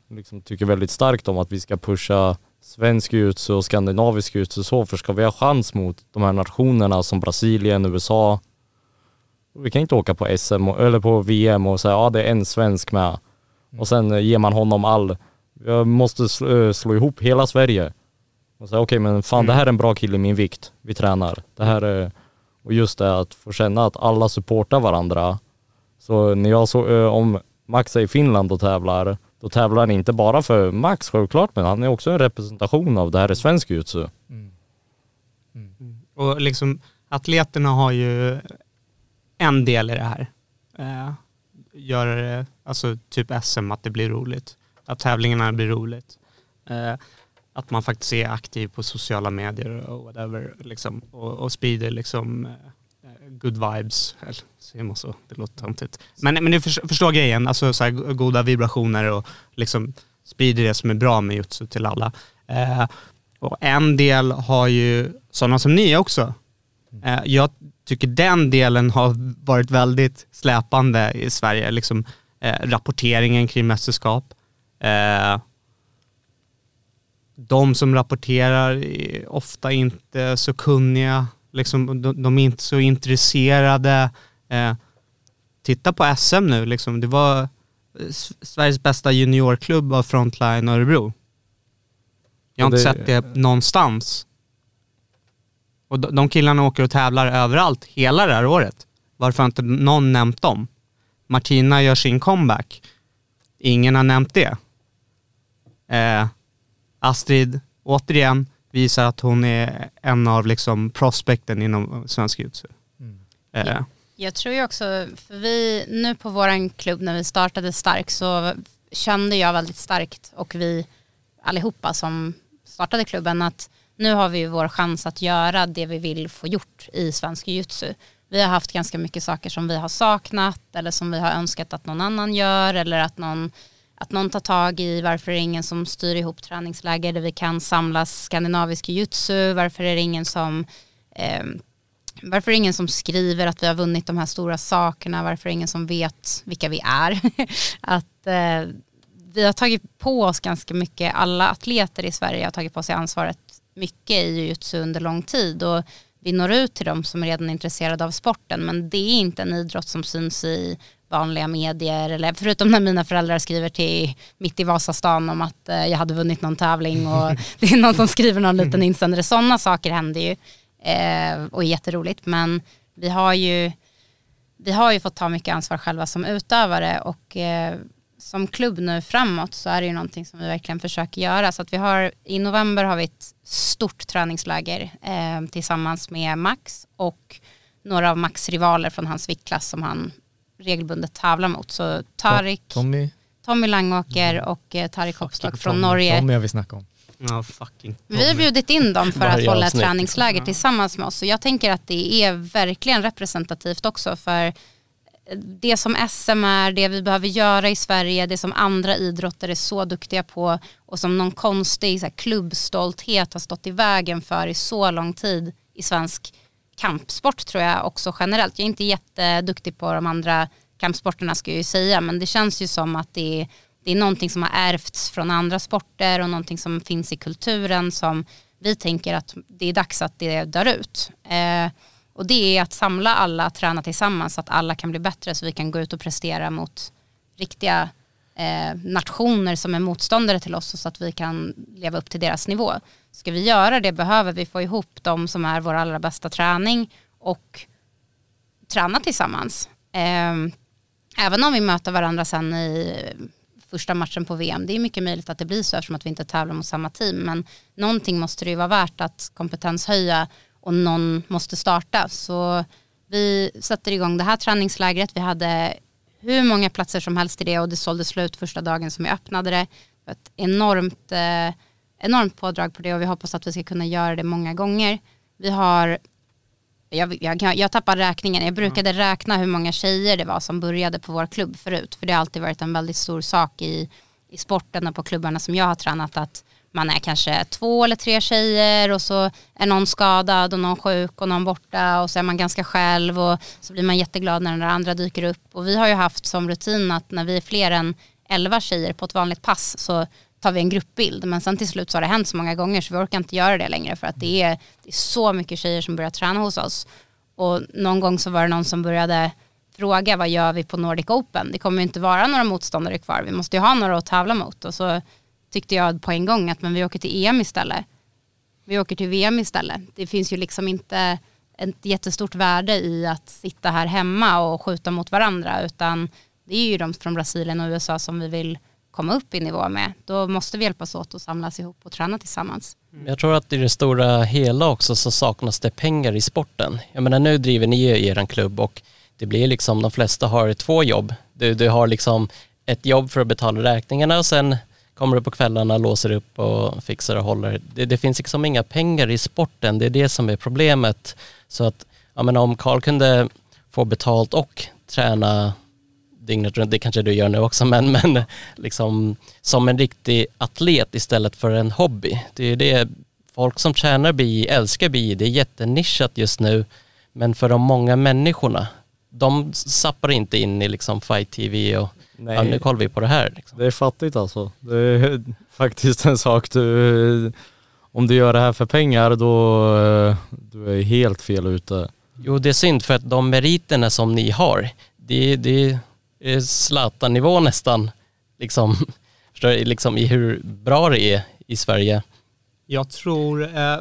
liksom tycker väldigt starkt om att vi ska pusha svensk jutsu och skandinavisk jutsu så för ska vi ha chans mot de här nationerna som Brasilien, USA vi kan inte åka på SM och, eller på VM och säga ja det är en svensk med och sen eh, ger man honom all, jag måste slå, eh, slå ihop hela Sverige och säga okej men fan det här är en bra kille i min vikt, vi tränar. Det här är och just det att få känna att alla supportar varandra. Så när jag så, eh, om Max är i Finland och tävlar, då tävlar han inte bara för Max självklart, men han är också en representation av det här är svensk jutsu. Och liksom atleterna har ju en del i det här. Eh, det, alltså typ SM, att det blir roligt. Att tävlingarna blir roligt. Eh, att man faktiskt är aktiv på sociala medier och whatever. Liksom, och, och sprider liksom eh, good vibes. Eller säger man så? Det låter töntigt. Men, men du förs- förstår grejen, alltså så här, goda vibrationer och liksom sprider det som är bra med jutsu till alla. Eh, och en del har ju sådana som ni också. Eh, jag tycker den delen har varit väldigt släpande i Sverige. Liksom, eh, rapporteringen kring mästerskap. Eh, de som rapporterar är ofta inte så kunniga. Liksom, de, de är inte så intresserade. Eh, titta på SM nu, liksom. det var eh, Sveriges bästa juniorklubb av Frontline Örebro. Jag har inte det- sett det någonstans. Och de, de killarna åker och tävlar överallt hela det här året. Varför har inte någon nämnt dem? Martina gör sin comeback. Ingen har nämnt det. Eh, Astrid, återigen, visar att hon är en av liksom prospekten inom svensk jutsu. Eh, Jag tror ju också, för vi nu på våran klubb när vi startade Stark så kände jag väldigt starkt och vi allihopa som startade klubben att nu har vi ju vår chans att göra det vi vill få gjort i svensk jiu-jitsu. Vi har haft ganska mycket saker som vi har saknat eller som vi har önskat att någon annan gör eller att någon, att någon tar tag i varför är det ingen som styr ihop träningsläger där vi kan samlas skandinavisk jujutsu, varför är det ingen som eh, varför är det ingen som skriver att vi har vunnit de här stora sakerna? Varför är det ingen som vet vilka vi är? [LAUGHS] att eh, vi har tagit på oss ganska mycket, alla atleter i Sverige har tagit på sig ansvaret mycket i jujutsu under lång tid och vi når ut till dem som är redan intresserade av sporten men det är inte en idrott som syns i vanliga medier eller förutom när mina föräldrar skriver till mitt i Vasastan om att eh, jag hade vunnit någon tävling och [LAUGHS] [LAUGHS] det är någon som skriver någon liten insändare. Sådana saker händer ju eh, och är jätteroligt men vi har ju vi har ju fått ta mycket ansvar själva som utövare och eh, som klubb nu framåt så är det ju någonting som vi verkligen försöker göra. Så att vi har, i november har vi ett stort träningsläger eh, tillsammans med Max och några av Max rivaler från hans viktklass som han regelbundet tävlar mot. Så Tarik, Tommy, Tommy Langåker och eh, Tarik Hoppstock från Tommy, Norge. Tommy har vi snackat om. fucking. Vi har bjudit in dem för att hålla ett avsnitt, träningsläger tillsammans med oss. Så jag tänker att det är verkligen representativt också för det som SM är, det vi behöver göra i Sverige, det som andra idrotter är så duktiga på och som någon konstig så här, klubbstolthet har stått i vägen för i så lång tid i svensk kampsport tror jag också generellt. Jag är inte jätteduktig på de andra kampsporterna ska jag ju säga men det känns ju som att det är, det är någonting som har ärvts från andra sporter och någonting som finns i kulturen som vi tänker att det är dags att det dör ut. Eh, och det är att samla alla, träna tillsammans så att alla kan bli bättre så vi kan gå ut och prestera mot riktiga eh, nationer som är motståndare till oss och så att vi kan leva upp till deras nivå. Ska vi göra det behöver vi få ihop de som är vår allra bästa träning och träna tillsammans. Eh, även om vi möter varandra sen i första matchen på VM. Det är mycket möjligt att det blir så eftersom att vi inte tävlar mot samma team. Men någonting måste det ju vara värt att kompetenshöja och någon måste starta. Så vi sätter igång det här träningslägret. Vi hade hur många platser som helst i det och det sålde slut första dagen som vi öppnade det. Ett enormt, eh, enormt pådrag på det och vi hoppas att vi ska kunna göra det många gånger. Vi har, jag, jag, jag tappar räkningen, jag brukade räkna hur många tjejer det var som började på vår klubb förut. För det har alltid varit en väldigt stor sak i, i sporten och på klubbarna som jag har tränat att man är kanske två eller tre tjejer och så är någon skadad och någon sjuk och någon borta och så är man ganska själv och så blir man jätteglad när den där andra dyker upp. Och vi har ju haft som rutin att när vi är fler än elva tjejer på ett vanligt pass så tar vi en gruppbild. Men sen till slut så har det hänt så många gånger så vi orkar inte göra det längre för att det är, det är så mycket tjejer som börjar träna hos oss. Och någon gång så var det någon som började fråga vad gör vi på Nordic Open? Det kommer ju inte vara några motståndare kvar. Vi måste ju ha några att tävla mot. Och så tyckte jag på en gång att men vi åker till EM istället. Vi åker till VM istället. Det finns ju liksom inte ett jättestort värde i att sitta här hemma och skjuta mot varandra utan det är ju de från Brasilien och USA som vi vill komma upp i nivå med. Då måste vi hjälpas åt och samlas ihop och träna tillsammans. Mm. Jag tror att i det stora hela också så saknas det pengar i sporten. Jag menar nu driver ni ju er klubb och det blir liksom de flesta har två jobb. Du, du har liksom ett jobb för att betala räkningarna och sen kommer du på kvällarna, låser upp och fixar och håller. Det, det finns liksom inga pengar i sporten, det är det som är problemet. Så att, jag menar om Karl kunde få betalt och träna dygnet runt, det kanske du gör nu också, men, men liksom som en riktig atlet istället för en hobby. Det är det folk som tränar BI älskar BI, det är jättenischat just nu, men för de många människorna, de sappar inte in i liksom Fight TV och Nej. ja, nu kollar vi på det här. Liksom. Det är fattigt alltså. Det är [LAUGHS] faktiskt en sak du, om du gör det här för pengar då eh, du är helt fel ute. Jo, det är synd för att de meriterna som ni har, det, det är Zlatan-nivå nästan, liksom, [LAUGHS] liksom i hur bra det är i Sverige. Jag tror, eh,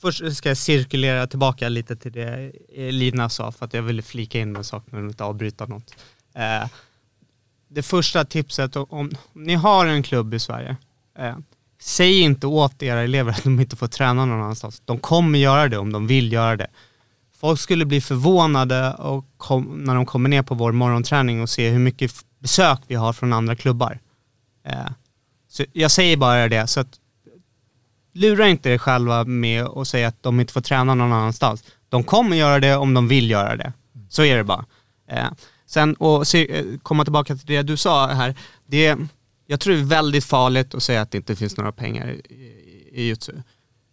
först ska jag cirkulera tillbaka lite till det eh, Lina sa för att jag ville flika in en sak men inte avbryta något. Eh, det första tipset, om, om ni har en klubb i Sverige, eh, säg inte åt era elever att de inte får träna någon annanstans. De kommer göra det om de vill göra det. Folk skulle bli förvånade och kom, när de kommer ner på vår morgonträning och ser hur mycket besök vi har från andra klubbar. Eh, så jag säger bara det, så att lura inte er själva med att säga att de inte får träna någon annanstans. De kommer göra det om de vill göra det. Så är det bara. Eh, sen, och se, eh, komma tillbaka till det du sa här. Det, jag tror det är väldigt farligt att säga att det inte finns några pengar i, i, jutsu.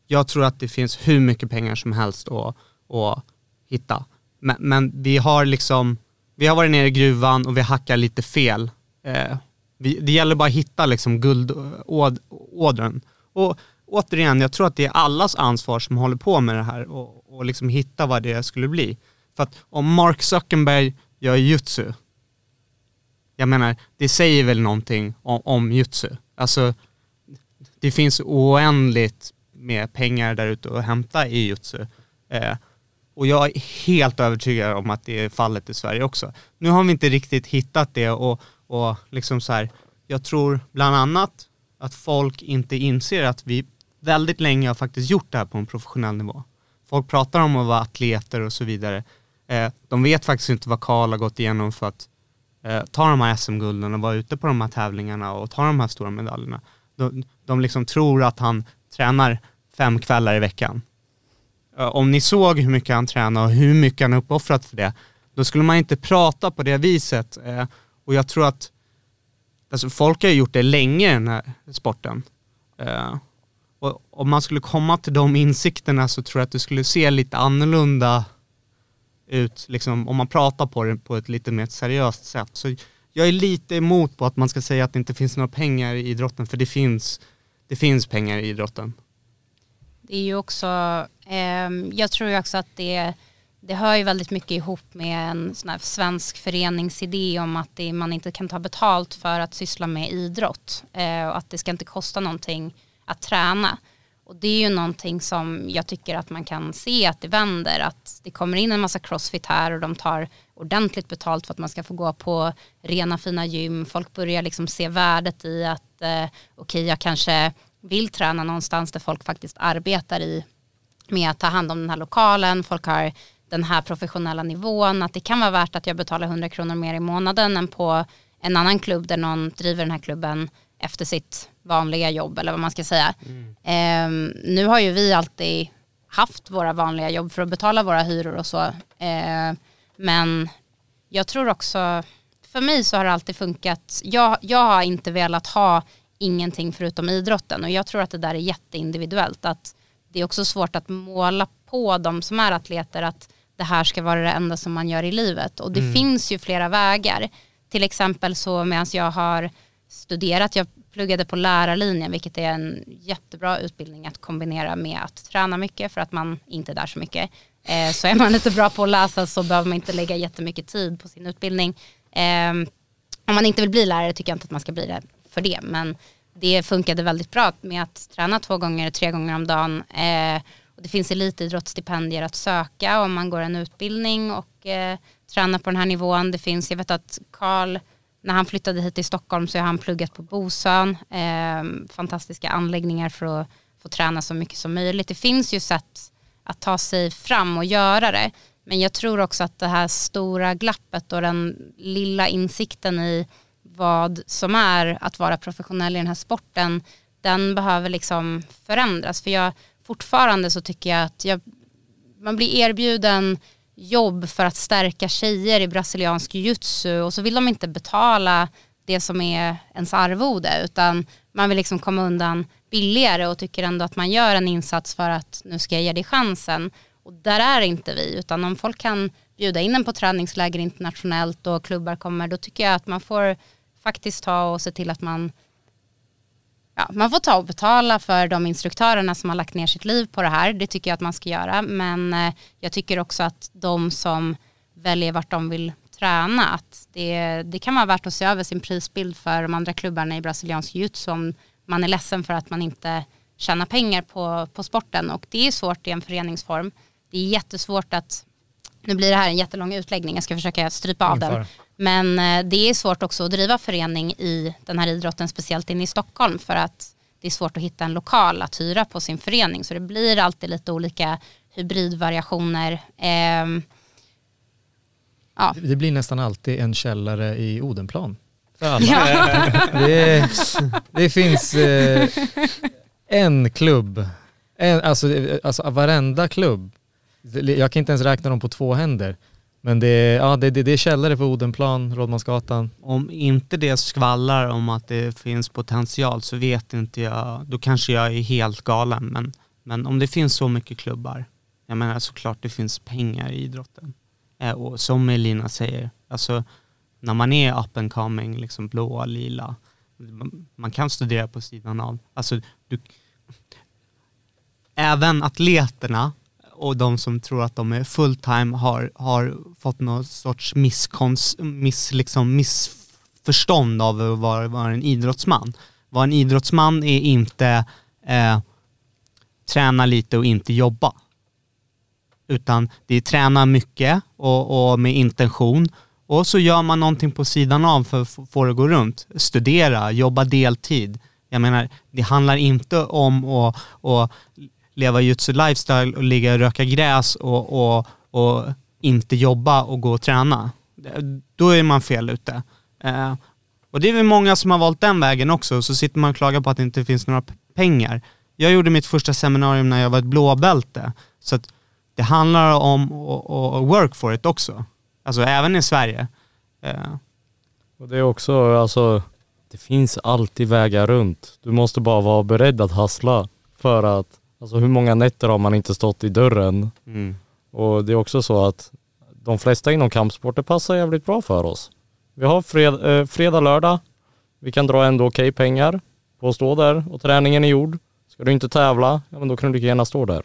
Jag tror att det finns hur mycket pengar som helst att, att hitta. Men, men vi har liksom, vi har varit nere i gruvan och vi hackar lite fel. Eh, vi, det gäller bara att hitta liksom guldådren. Eh, och återigen, jag tror att det är allas ansvar som håller på med det här och, och liksom hitta vad det skulle bli. För att om Mark Zuckerberg gör jutsu, jag menar, det säger väl någonting om, om jutsu. Alltså, det finns oändligt med pengar där ute att hämta i jutsu. Eh, och jag är helt övertygad om att det är fallet i Sverige också. Nu har vi inte riktigt hittat det och, och liksom så här, jag tror bland annat att folk inte inser att vi väldigt länge har faktiskt gjort det här på en professionell nivå. Folk pratar om att vara atleter och så vidare. Eh, de vet faktiskt inte vad Karl har gått igenom för att eh, ta de här SM-gulden och vara ute på de här tävlingarna och ta de här stora medaljerna. De, de liksom tror att han tränar fem kvällar i veckan. Eh, om ni såg hur mycket han tränar och hur mycket han har uppoffrat för det, då skulle man inte prata på det viset. Eh, och jag tror att alltså, folk har ju gjort det länge i den här sporten. Eh, och om man skulle komma till de insikterna så tror jag att du skulle se lite annorlunda ut, liksom, om man pratar på det på ett lite mer seriöst sätt. Så jag är lite emot på att man ska säga att det inte finns några pengar i idrotten, för det finns, det finns pengar i idrotten. Det är ju också, eh, jag tror ju också att det, det hör ju väldigt mycket ihop med en sån här svensk föreningsidé om att det, man inte kan ta betalt för att syssla med idrott eh, och att det ska inte kosta någonting att träna. Och det är ju någonting som jag tycker att man kan se att det vänder, att det kommer in en massa crossfit här och de tar ordentligt betalt för att man ska få gå på rena fina gym. Folk börjar liksom se värdet i att eh, okej jag kanske vill träna någonstans där folk faktiskt arbetar i med att ta hand om den här lokalen, folk har den här professionella nivån, att det kan vara värt att jag betalar 100 kronor mer i månaden än på en annan klubb där någon driver den här klubben efter sitt vanliga jobb eller vad man ska säga. Ehm, nu har ju vi alltid haft våra vanliga jobb för att betala våra hyror och så. Ehm, men jag tror också, för mig så har det alltid funkat, jag, jag har inte velat ha ingenting förutom idrotten och jag tror att det där är jätteindividuellt. Att det är också svårt att måla på de som är atleter att det här ska vara det enda som man gör i livet. Och det finns ju flera vägar. Till exempel så medan jag har studerat, jag pluggade på lärarlinjen vilket är en jättebra utbildning att kombinera med att träna mycket för att man inte är där så mycket. Eh, så är man lite bra på att läsa så behöver man inte lägga jättemycket tid på sin utbildning. Eh, om man inte vill bli lärare tycker jag inte att man ska bli det för det. Men det funkade väldigt bra med att träna två gånger, tre gånger om dagen. Eh, och det finns elitidrottsstipendier att söka om man går en utbildning och eh, tränar på den här nivån. Det finns, jag vet att Karl, när han flyttade hit till Stockholm så har han pluggat på Bosön. Eh, fantastiska anläggningar för att få träna så mycket som möjligt. Det finns ju sätt att ta sig fram och göra det. Men jag tror också att det här stora glappet och den lilla insikten i vad som är att vara professionell i den här sporten, den behöver liksom förändras. För jag, fortfarande så tycker jag att jag, man blir erbjuden jobb för att stärka tjejer i brasiliansk jujutsu och så vill de inte betala det som är ens arvode utan man vill liksom komma undan billigare och tycker ändå att man gör en insats för att nu ska jag ge dig chansen. Och där är inte vi utan om folk kan bjuda in en på träningsläger internationellt och klubbar kommer då tycker jag att man får faktiskt ta och se till att man ja, man får ta och betala för de instruktörerna som har lagt ner sitt liv på det här. Det tycker jag att man ska göra. Men eh, jag tycker också att de som väljer vart de vill träna, att det, det kan vara värt att se över sin prisbild för de andra klubbarna i brasiliansk jiu om man är ledsen för att man inte tjänar pengar på, på sporten. Och det är svårt i en föreningsform. Det är jättesvårt att, nu blir det här en jättelång utläggning, jag ska försöka strypa av den. Men eh, det är svårt också att driva förening i den här idrotten, speciellt inne i Stockholm, för att det är svårt att hitta en lokal att hyra på sin förening. Så det blir alltid lite olika hybridvariationer. Ehm, ja. Det blir nästan alltid en källare i Odenplan. För alla. [LAUGHS] Ja. Det, det finns eh, en klubb, en, alltså, eh, alltså varenda klubb, jag kan inte ens räkna dem på två händer, men det, är- ja, det, det, det är källare på Odenplan, Rådmansgatan. Om inte det skvallrar om att det finns potential så vet inte jag, då kanske jag är helt galen. Men, men om det finns så mycket klubbar, jag menar såklart det finns pengar i idrotten. Eh, och som Elina säger, alltså när man är up and coming, liksom blåa, lila, man, man kan studera på sidan av. Alltså, du, även atleterna och de som tror att de är fulltime har, har fått någon sorts misskons, miss, liksom missförstånd av att vara, vara en idrottsman. Vara en idrottsman är inte eh, träna lite och inte jobba. Utan det är träna mycket och, och med intention och så gör man någonting på sidan av för att få det att gå runt. Studera, jobba deltid. Jag menar, det handlar inte om att, att leva jutsu lifestyle och ligga och röka gräs och, och, och inte jobba och gå och träna. Då är man fel ute. Eh, och det är väl många som har valt den vägen också, så sitter man och klagar på att det inte finns några pengar. Jag gjorde mitt första seminarium när jag var ett blåbälte, så att det handlar om att att work for it också. Alltså även i Sverige. Eh, Och det är också, alltså, det finns alltid vägar runt. Du måste bara vara beredd att hassla för att, alltså hur många nätter har man inte stått i dörren? mm. Och det är också så att de flesta inom kampsporter passar jävligt bra för oss. Vi har fred, eh, fredag, lördag. Vi kan dra ändå okej pengar på att stå där och träningen är gjord. Ska du inte tävla, ja men då kan du lika gärna stå där.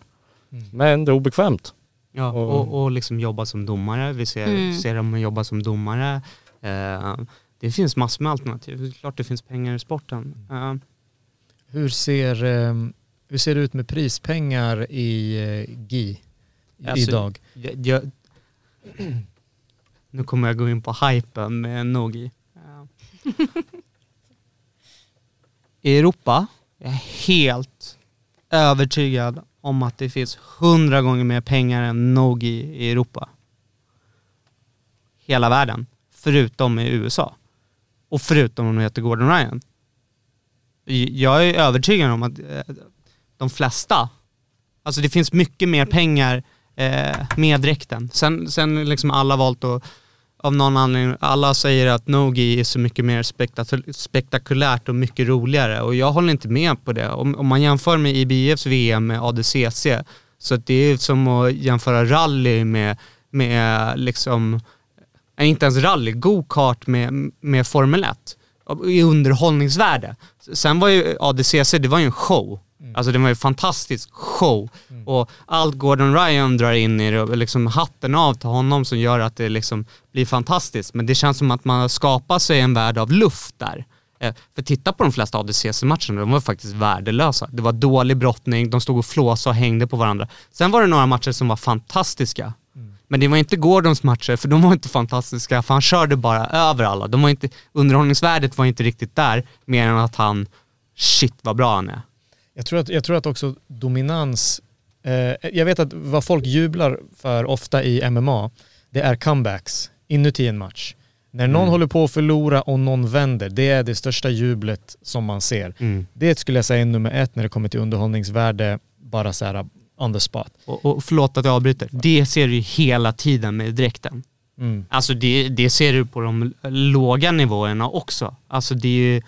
Men det är obekvämt. Ja, Och- och, och liksom jobba som domare. Vi ser, Mm. ser dem jobba som domare. Eh, det finns massor med alternativ. Det är klart det finns pengar i sporten. Eh, Hur ser, eh, hur ser det ut med prispengar i eh, GI Alltså, idag? jag, jag, nu kommer jag gå in på hypen med Nogi. [LAUGHS] I Europa är jag helt övertygad om att det finns hundra gånger mer pengar än Nogi i Europa. Hela världen. Förutom i USA. Och förutom om de heter Gordon Ryan. Jag är övertygad om att eh, de flesta, alltså det finns mycket mer pengar eh, med dräkten. Sen, sen liksom alla valt att av någon anledning, alla säger att Nogi är så mycket mer spektakulärt och mycket roligare och jag håller inte med på det. Om, om man jämför med IBFs VM med ADCC, så att det är som att jämföra rally med, med liksom, inte ens rally, go-kart med, med Formel 1 i underhållningsvärde. Sen var ju ADCC, det var ju en show. Alltså det var ju en fantastisk show. Och allt Gordon Ryan drar in i det, och liksom hatten av till honom som gör att det liksom blir fantastiskt. Men det känns som att man har skapat sig en värld av luft där. Eh, För titta på de flesta ADCC-matcherna, de var faktiskt värdelösa. Det var dålig brottning, de stod och flåsade och hängde på varandra. Sen var det några matcher som var fantastiska. Men det var inte Gordons matcher, för de var inte fantastiska, för han körde bara över alla. De var inte, underhållningsvärdet var inte riktigt där, mer än att han, shit vad bra han är. Jag tror att, jag tror att också dominans, eh, jag vet att vad folk jublar för ofta i MMA, det är comebacks inuti en match. När någon håller på att förlora och någon vänder, det är det största jublet som man ser. Det skulle jag säga är nummer ett när det kommer till underhållningsvärde, bara så här on the spot. Och, och förlåt att jag avbryter, det ser du ju hela tiden med dräkten. Mm. Alltså det, det ser du på de låga nivåerna också. Alltså det är.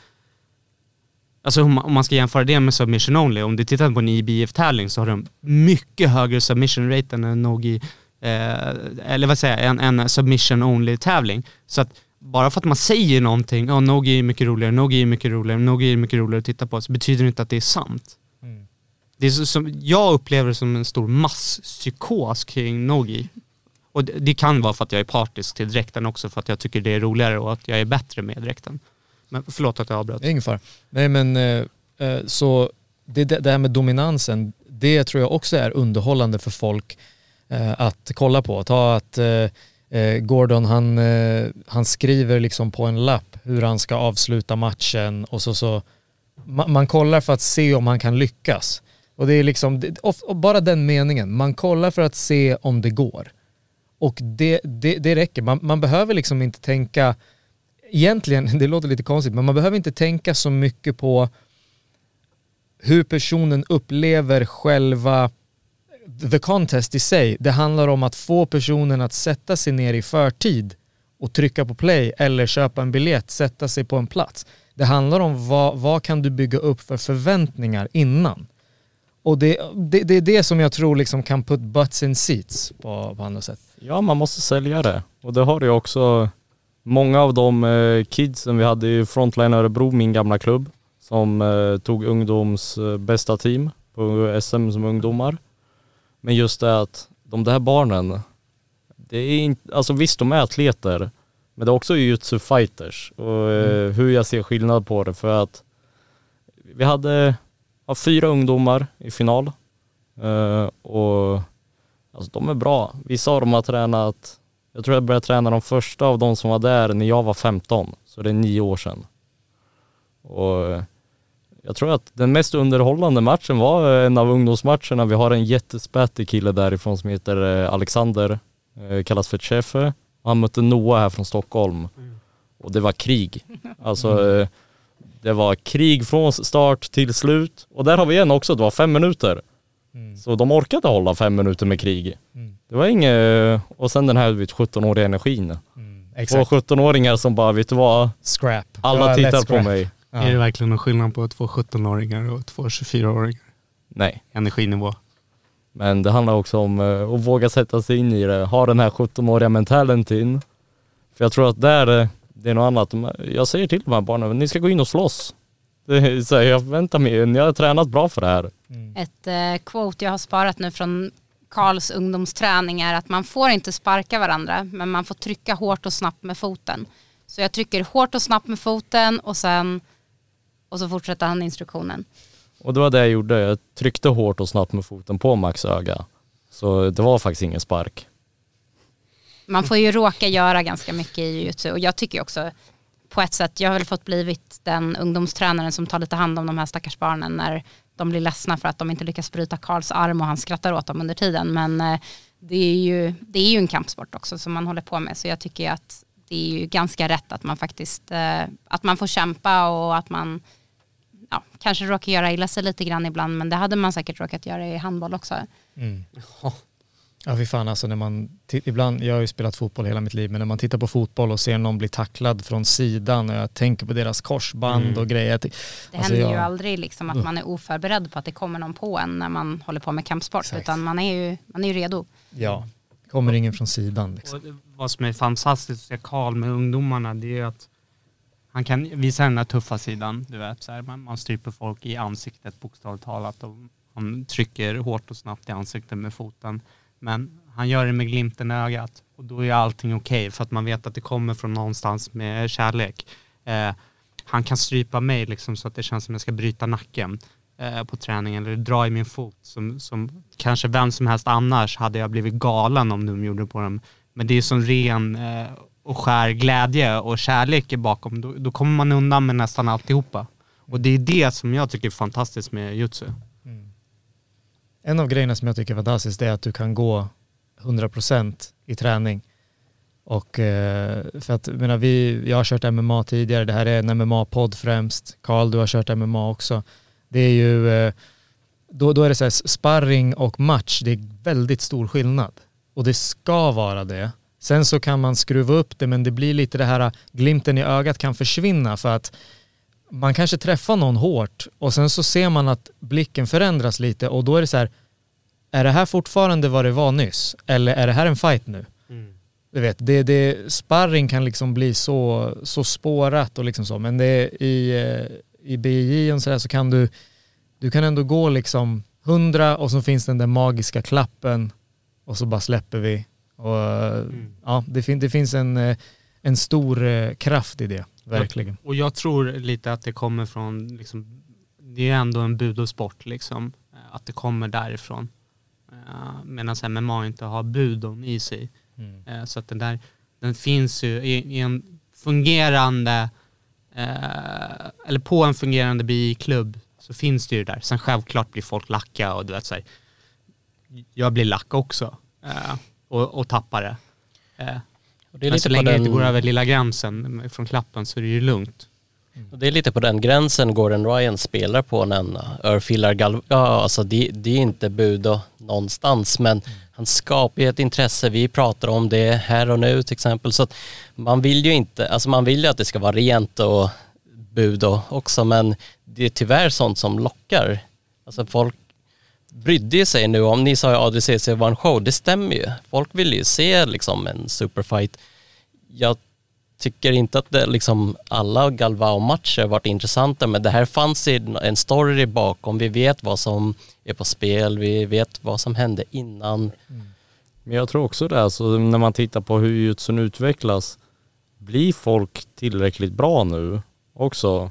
Alltså om man, ska jämföra det med submission only, om du tittar på en IBF-tävling så har de mycket högre submission rate än en Nogi, eh, eller vad säger jag, en, en submission only-tävling. Så att bara för att man säger någonting, ja Nogi är mycket roligare, Nogi är mycket roligare, Nogi är mycket roligare att titta på, så betyder det inte att det är sant. Det är så, som, jag upplever det som en stor masspsykos kring Nogi. Och det, det kan vara för att jag är partisk till dräkten också, för att jag tycker det är roligare och att jag är bättre med dräkten. Men förlåt att jag avbröt. Ingen fara. Nej men eh, eh så det, det här med dominansen, det tror jag också är underhållande för folk eh, att kolla på. Ta att eh, eh Gordon han, eh, han skriver liksom på en lapp hur han ska avsluta matchen och så, så man, man kollar för att se om han kan lyckas. Och det är liksom, det, och bara den meningen, man kollar för att se om det går. Och det, det, det räcker, man, man behöver liksom inte tänka, egentligen, [LAUGHS] det låter lite konstigt, men man behöver inte tänka så mycket på hur personen upplever själva the contest i sig. Det handlar om att få personen att sätta sig ner i förtid och trycka på play eller köpa en biljett, sätta sig på en plats. Det handlar om vad, vad kan du bygga upp för förväntningar innan. Och det, det, det är det som jag tror liksom kan put butts in seats på, på andra sätt. Ja, man måste sälja det. Och det har ju också många av de eh, kidsen vi hade i Frontline Örebro, min gamla klubb, som eh, tog ungdoms eh, bästa team på SM som ungdomar. Men just det att de där barnen, det är inte, alltså visst de är atleter, men det är också jujutsu fighters och eh, hur jag ser skillnad på det för att vi hade ja, fyra ungdomar i final och alltså de är bra. Vissa av dem har tränat, jag tror jag började träna de första av de som var där när jag var 15, så det är nio år sedan. Och eh, jag tror att den mest underhållande matchen var en av ungdomsmatcherna. Vi har en jättespattig kille därifrån som heter eh, Alexander, eh, kallas för Chefe. Han mötte Noah här från Stockholm. Och det var krig. Alltså eh, det var krig från start till slut. Och där har vi en också, det var fem minuter. Så de orkade hålla fem minuter med krig. Det var inget, och sen den här vet, 17-åriga energin. Två 17-åringar som bara, vet du vad? Scrap. Alla Ja, tittar på mig. Ja. Är det verkligen någon skillnad på två 17-åringar och två 24-åringar? Nej. Energinivå. Men det handlar också om eh, att våga sätta sig in i det, ha den här 17-åriga mentaliteten. För jag tror att där, eh, det är något annat. Jag säger till de här barnen, ni ska gå in och slåss. Det är så här, jag väntar mig, ni har tränat bra för det här. Ett eh, quote jag har sparat nu från Karls ungdomsträning är att man får inte sparka varandra men man får trycka hårt och snabbt med foten. Så jag trycker hårt och snabbt med foten och sen och så fortsätter han instruktionen. Och det var det jag gjorde, jag tryckte hårt och snabbt med foten på Max öga. Så det var faktiskt ingen spark. Man får ju råka göra ganska mycket i jujutsu och jag tycker också på ett sätt, jag har väl fått blivit den ungdomstränaren som tar lite hand om de här stackars barnen när de blir ledsna för att de inte lyckas bryta Karls arm och han skrattar åt dem under tiden. Men eh, det är ju, det är ju en kampsport också som man håller på med så jag tycker att det är ju ganska rätt att man faktiskt, eh, att man får kämpa och att man ja, kanske råkar göra illa sig lite grann ibland men det hade man säkert råkat göra i handboll också. Mm. Ja fy fan alltså när man, ibland, jag har ju spelat fotboll hela mitt liv, men när man tittar på fotboll och ser någon bli tacklad från sidan och jag tänker på deras korsband Mm. och grejer. Det Alltså, händer ju jag- aldrig liksom att man är oförberedd på att det kommer någon på en när man håller på med kampsport Exakt. utan man är ju, man är ju redo. Ja, kommer ingen från sidan liksom. Och vad som är fantastiskt att se Karl med ungdomarna det är att han kan visa den där tuffa sidan, du vet, så här, man, man stryper folk i ansiktet bokstavligt talat och han trycker hårt och snabbt i ansiktet med foten. Men han gör det med glimten i ögat och då är allting okej för att man vet att det kommer från någonstans med kärlek. Eh, han kan strypa mig liksom så att det känns som att jag ska bryta nacken eh, på träningen eller dra i min fot som, som kanske vem som helst annars hade jag blivit galen om de gjorde det på dem. Men det är som ren eh, och skär glädje och kärlek är bakom. Då, då kommer man undan med nästan alltihopa. Och det är det som jag tycker är fantastiskt med jutsu. En av grejerna som jag tycker är fantastiskt är att du kan gå 100% i träning. Och eh, för att, jag menar, vi, jag har kört MMA tidigare, det här är en MMA-podd främst. Karl, du har kört MMA också. Det är ju, eh, då, då är det så här, sparring och match, det är väldigt stor skillnad. Och det ska vara det. Sen så kan man skruva upp det, men det blir lite det här, eh, glimten i ögat kan försvinna för att man kanske träffar någon hårt och sen så ser man att blicken förändras lite och då är det så här, är det här fortfarande vad det var nyss? Eller är det här en fight nu? Du vet, det, det, sparring kan liksom bli så, så spårat och liksom så, men det i, eh, i BJ och så, där så kan du, du kan ändå gå liksom hundra och så finns den där magiska klappen och så bara släpper vi. Och, eh, ja, det, fin, det finns en, eh, en stor eh, kraft i det, verkligen. Och jag tror lite att det kommer från, liksom, det är ändå en budosport liksom, eh, att det kommer därifrån. Uh, Medan MMA inte har budon i sig. Mm. Eh, så att den där, den finns ju i, i en fungerande, eh, eller på en fungerande BI-klubb så finns det ju där. Sen självklart blir folk lacka och du vet så här, jag blir lack också eh, och, och tappar det. Och det är men lite så på länge det den- inte går över lilla gränsen från klappen så är det ju lugnt. Och det är lite på den gränsen Gordon Ryan spelar på när han örfilar Gal... Ja, alltså det, det är inte budo någonstans men han skapar ju ett intresse. Vi pratar om det här och nu till exempel. Så att man vill ju inte, alltså man vill ju att det ska vara rent och budo också men det är tyvärr sånt som lockar. Alltså folk brydde sig nu om, ni sa ju ADCC var en show, det stämmer ju. Folk vill ju se liksom en superfight. Jag tycker inte att det, liksom, alla Galvao-matcher varit intressanta men det här fanns en story bakom. Vi vet vad som är på spel, vi vet vad som hände innan. Mm. Men jag tror också det, alltså, när man tittar på hur jutsun utvecklas, blir folk tillräckligt bra nu också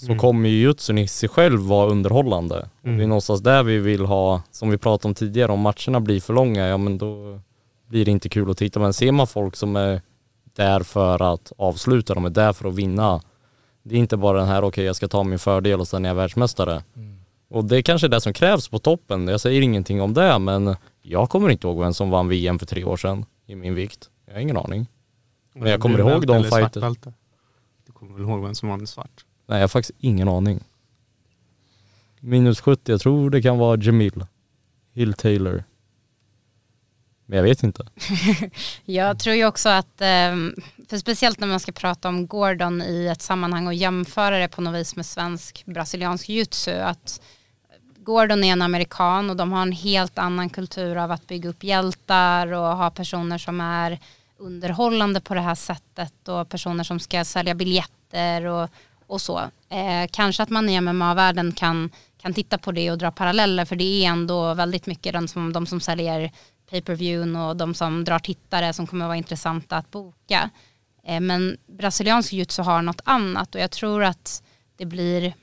så Mm. kommer ju jutsun i sig själv vara underhållande. Och det är Mm. någonstans där vi vill ha, som vi pratade om tidigare, om matcherna blir för långa, ja men då blir det inte kul att titta. Men ser man folk som är där för att avsluta, de är där för att vinna. Det är inte bara den här, okej jag ska ta min fördel och sen är jag världsmästare. Och det är kanske det som krävs på toppen. Jag säger ingenting om det, men jag kommer inte ihåg vem som vann VM för tre år sedan i min vikt. Jag har ingen aning. Men jag kommer ihåg de fighter. Du kommer väl ihåg vem som vann svart? Nej, jag har faktiskt ingen aning. Minus 70, jag tror det kan vara Jamil. Hill Taylor. Men jag vet inte. [LAUGHS] Jag tror ju också att, ehm, för speciellt när man ska prata om Gordon i ett sammanhang och jämföra det på något vis med svensk brasiliansk jutsu, att Gordon är en amerikan och de har en helt annan kultur av att bygga upp hjältar och ha personer som är underhållande på det här sättet och personer som ska sälja biljetter och, och så. Eh, kanske att man i MMA-världen kan, kan titta på det och dra paralleller för det är ändå väldigt mycket de som, de som säljer pay per view och de som drar tittare som kommer vara intressanta att boka. Eh, men brasiliansk jujutsu har något annat och jag tror att det blir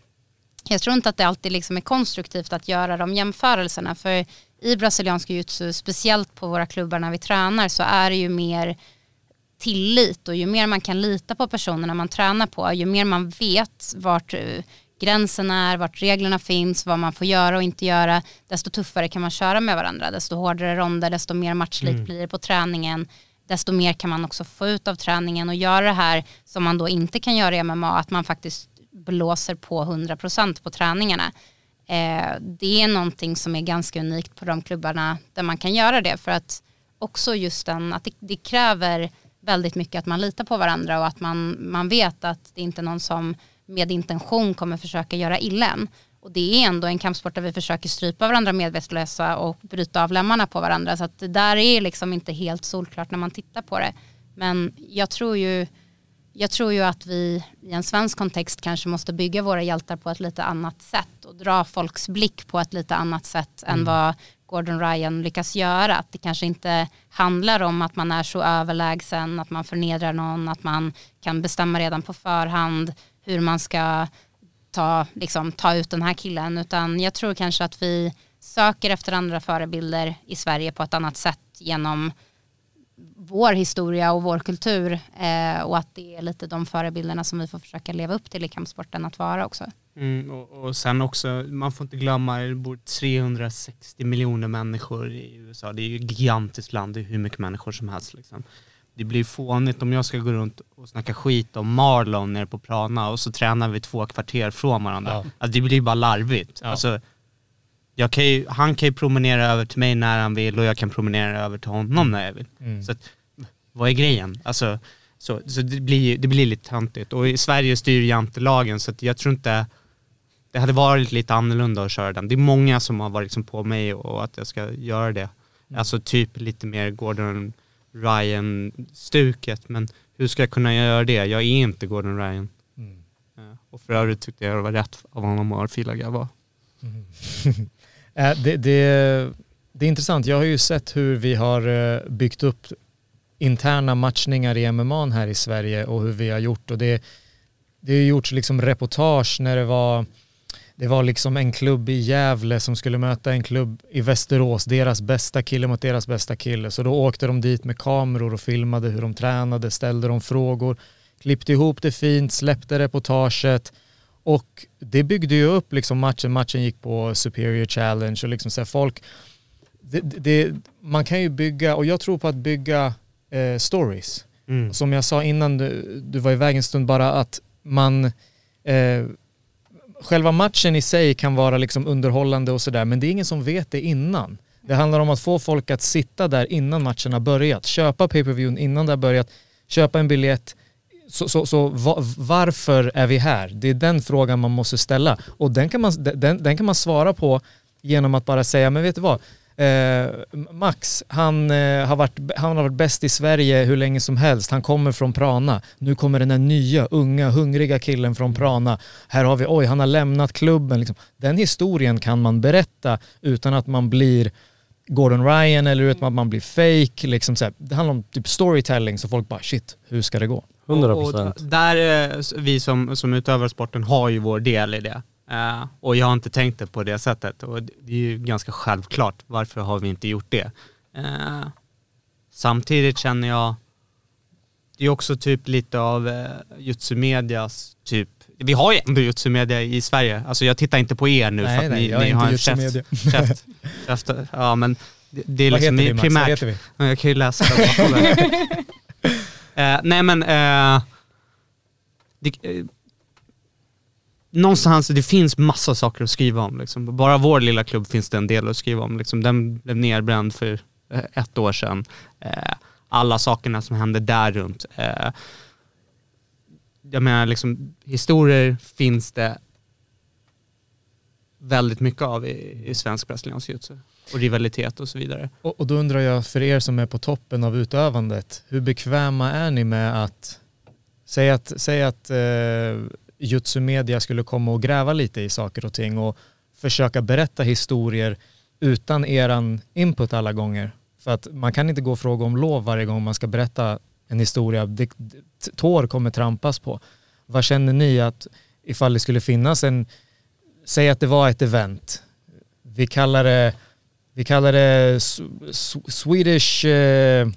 jag tror inte att det alltid liksom är konstruktivt att göra de jämförelserna för i brasiliansk jujutsu, speciellt på våra klubbar när vi tränar så är det ju mer tillit och ju mer man kan lita på personerna man tränar på, ju mer man vet vart eh, gränsen är, vart reglerna finns, vad man får göra och inte göra, desto tuffare kan man köra med varandra, desto hårdare ronder, desto mer matchlikt Mm. blir det på träningen, desto mer kan man också få ut av träningen och göra det här som man då inte kan göra i MMA, att man faktiskt blåser på 100% på träningarna. Eh, det är någonting som är ganska unikt på de klubbarna där man kan göra det för att också just den, att det, det kräver väldigt mycket att man litar på varandra och att man, man vet att det inte är någon som med intention kommer försöka göra illa en. Och det är ändå en kampsport där vi försöker strypa varandra medvetslösa och bryta av lemmarna på varandra. Så att det där är liksom inte helt solklart när man tittar på det. Men jag tror ju, jag tror ju att vi i en svensk kontext kanske måste bygga våra hjältar på ett lite annat sätt och dra folks blick på ett lite annat sätt än vad Gordon Ryan lyckas göra. Att det kanske inte handlar om att man är så överlägsen, att man förnedrar någon, att man kan bestämma redan på förhand hur man ska ta, liksom, ta ut den här killen. Utan jag tror kanske att vi söker efter andra förebilder i Sverige på ett annat sätt genom vår historia och vår kultur eh, och att det är lite de förebilderna som vi får försöka leva upp till i kampsporten att vara också. Mm, och, och sen också, man får inte glömma, det bor 360 miljoner människor i USA. Det är ju ett gigantiskt land, det är hur mycket människor som helst. Liksom. Det blir fånigt om jag ska gå runt och snacka skit om Marlon nere på Prana och så tränar vi två kvarter från varandra. Ja. Alltså, det blir bara larvigt. Ja. Alltså, kan ju, han kan ju promenera över till mig när han vill och jag kan promenera över till honom när jag vill. Mm. Så att, vad är grejen? Alltså, så, så det, blir, det blir lite töntigt. Och i Sverige styr jantelagen så jag tror inte det hade varit lite annorlunda att köra den. Det är många som har varit liksom på mig och att jag ska göra det. Alltså typ lite mer Gordon Ryan-stuket. Men hur ska jag kunna göra det? Jag är inte Gordon Ryan. Mm. Ja. Och för övrigt tyckte jag det var rätt av honom att fila grabbar. [LAUGHS] Eh, det, det, det är intressant. Jag har ju sett hur vi har eh, byggt upp interna matchningar i MMA här i Sverige och hur vi har gjort och det, det har gjorts liksom reportage när det var det var liksom en klubb i Gävle som skulle möta en klubb i Västerås, deras bästa kille mot deras bästa kille. Så då åkte de dit med kameror och filmade hur de tränade, ställde de frågor, klippte ihop det fint, släppte reportaget och det byggde ju upp liksom matchen. Matchen gick på Superior Challenge och liksom så folk, det, det, man kan ju bygga, och jag tror på att bygga eh, stories. Mm. Som jag sa innan du, du var iväg en stund, bara att man eh, själva matchen i sig kan vara liksom underhållande och sådär, men det är ingen som vet det innan. Det handlar om att få folk att sitta där innan matchen har börjat, köpa pay per view innan det har börjat, köpa en biljett. Så, så, så va, varför är vi här? Det är den frågan man måste ställa. Och den kan man, den, den kan man svara på genom att bara säga, men vet du vad? Eh, Max, han, eh, har varit, han har varit bäst i Sverige hur länge som helst. Han kommer från Prana. Nu kommer den här nya, unga, hungriga killen från Prana. Här har vi, oj, han har lämnat klubben. Liksom. Den historien kan man berätta utan att man blir Gordon Ryan eller utan att man blir fake. Liksom så här. Det handlar om typ storytelling så folk bara shit, hur ska det gå? 100 Och, procent. och där, eh, vi som, som utövar sporten har ju vår del i det. Eh, och jag har inte tänkt det på det sättet. Och det är ju ganska självklart. Varför har vi inte gjort det? Eh, samtidigt känner jag, det är också typ lite av eh, Jutsu Medias typ, vi har ju ändå Jutsu Media i Sverige. Alltså jag tittar inte på er nu Nej, för att nej, ni, jag ni har en käft, Media. käft, käft. Ja men det, det är Vad liksom heter vi Max? Vad primärt heter vi? Ja, Jag kan ju läsa där. [LAUGHS] eh, Nej men, eh, det, någonstans, det finns massa saker att skriva om. Liksom. Bara vår lilla klubb finns det en del att skriva om. Liksom. Den blev nerbränd för eh, ett år sedan. Eh, alla sakerna som hände där runt. Eh, jag menar, liksom, historier finns det väldigt mycket av i, i svensk brasiliansk jiu Och rivalitet och så vidare. Och, och då undrar jag för er som är på toppen av utövandet, hur bekväma är ni med att säga att, säg att eh, Jutsu Media skulle komma och gräva lite i saker och ting och försöka berätta historier utan eran input alla gånger. För att man kan inte gå och fråga om lov varje gång man ska berätta en historia. Det, tår kommer trampas på. Vad känner ni att ifall det skulle finnas en, säg att det var ett event, vi kallar det vi kallar det Swedish eh,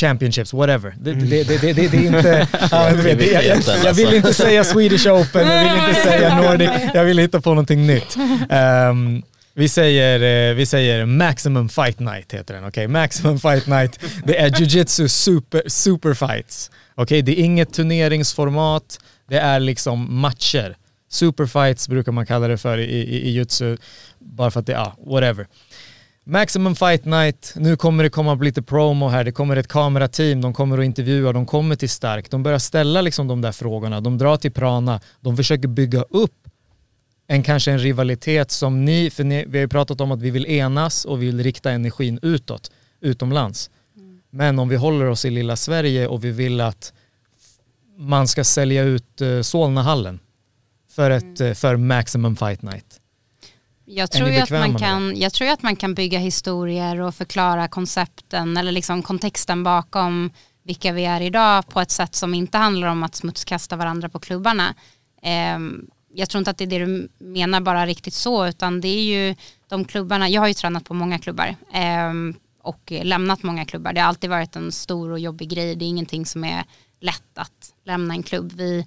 Championships, whatever. Det, det, det, det, det, det är inte... [LAUGHS] ja, du vet, det- jag, jag, jag vill alltså. inte säga Swedish Open, jag vill inte [LAUGHS] säga Nordic, jag vill hitta på någonting nytt. Ehm, Vi säger, eh, vi säger Maximum Fight Night heter den, okej? Maximum Fight Night, det är jujitsu super, super fights. Okej, det är inget turneringsformat, det är liksom matcher. Superfights brukar man kalla det för i, i, i jutsu, bara för att det, ja, whatever. Maximum Fight Night, nu kommer det komma upp lite promo här, det kommer ett kamerateam, de kommer att intervjua, de kommer till Stark, de börjar ställa liksom de där frågorna, de drar till Prana, de försöker bygga upp en kanske en rivalitet som ni, för ni, vi har ju pratat om att vi vill enas och vi vill rikta energin utåt, utomlands. Men om vi håller oss i lilla Sverige och vi vill att man ska sälja ut uh, Solnahallen för, ett, eh, för Maximum Fight Night. Jag tror, ju att man kan, jag tror att man kan bygga historier och förklara koncepten eller liksom kontexten bakom vilka vi är idag på ett sätt som inte handlar om att smutskasta varandra på klubbarna. Ehm, jag tror inte att det är det du menar bara riktigt så utan det är ju de klubbarna, jag har ju tränat på många klubbar ehm, och lämnat många klubbar. Det har alltid varit en stor och jobbig grej. Det är ingenting som är lätt att lämna en klubb. Vi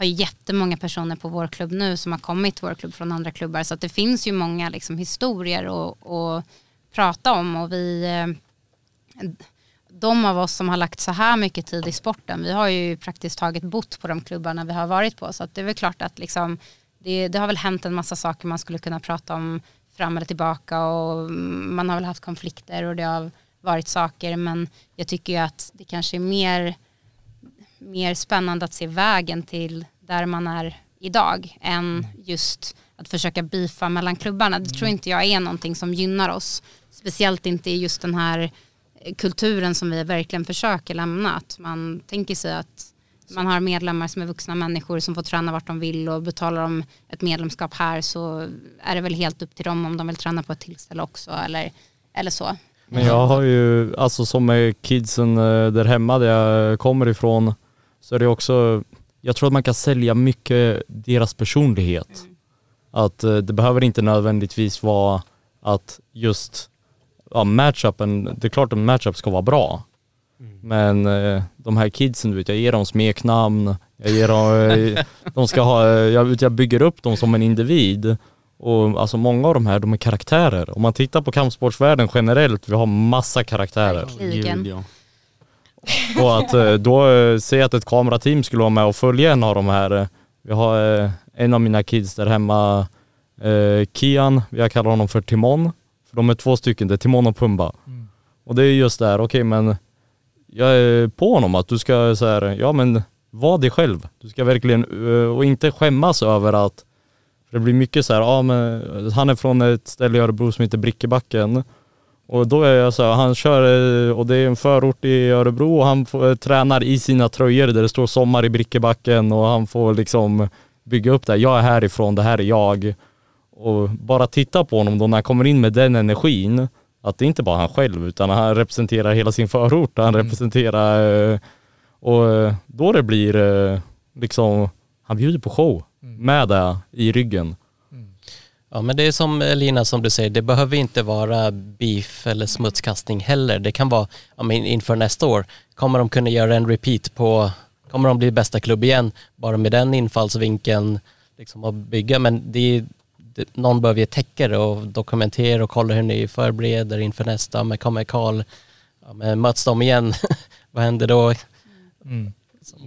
har ju jättemånga personer på vår klubb nu som har kommit till vår klubb från andra klubbar. Så att det finns ju många liksom, historier att, prata om. Och vi eh, de av oss som har lagt så här mycket tid i sporten, vi har ju praktiskt taget bott på de klubbarna vi har varit på. Så att det är väl klart att liksom, det, det har väl hänt en massa saker man skulle kunna prata om fram eller tillbaka. Och mm, man har väl haft konflikter och det har varit saker. Men jag tycker ju att det kanske är mer, mer spännande att se vägen till där man är idag än just att försöka beefa mellan klubbarna. Det tror inte jag är någonting som gynnar oss. Speciellt inte i just den här kulturen som vi verkligen försöker lämna. Att man tänker sig att man har medlemmar som är vuxna människor som får träna vart de vill och betalar de ett medlemskap här så är det väl helt upp till dem om de vill träna på ett tillställe också eller, eller så. Men jag har ju, alltså som med kidsen eh, där hemma där jag kommer ifrån, så är det också, jag tror att man kan sälja mycket deras personlighet. Att eh, det behöver inte nödvändigtvis vara att just ja, matchupen, det är klart att matchup ska vara bra. Men eh, de här kidsen, du vet, jag ger dem smeknamn, jag ger dem, eh, [LAUGHS] de ska ha, jag, jag bygger upp dem som en individ. Och alltså många av de här, de är karaktärer. Om man tittar på kampsportsvärlden generellt, vi har massa karaktärer. Verkligen. Och att eh, då eh, se att ett kamerateam skulle vara med och följa en av de här. eh, Vi har en av mina kids där hemma, Kian, jag kallar honom för Timon. För de är två stycken, det är Timon och Pumba. Och det är just där, okej men jag är på honom att du ska så här, ja men var dig själv. Du ska verkligen, och inte skämmas över att för det blir mycket så här, ja men han är från ett ställe i Örebro som heter Brickebacken. Och då är jag så här, han kör, eh, och det är en förort i Örebro och han får, eh, tränar i sina tröjor där det står sommar i Brickebacken och han får liksom bygga upp det. här. Jag är härifrån, det här är jag. Och bara titta på honom då när han kommer in med den energin, att det är inte bara han själv utan han representerar hela sin förort, han representerar, eh, och då det blir liksom, han bjuder på show med det i ryggen. Ja men det är som Lina som du säger, det behöver inte vara beef eller smutskastning heller. Det kan vara, ja, men inför nästa år, kommer de kunna göra en repeat på, kommer de bli bästa klubb igen, bara med den infallsvinkeln liksom att bygga. Men det är, det, någon behöver ju täcka det och dokumentera och kolla hur ni förbereder inför nästa. Men kommer Karl, ja, men möts de igen, [LAUGHS] vad händer då? Mm.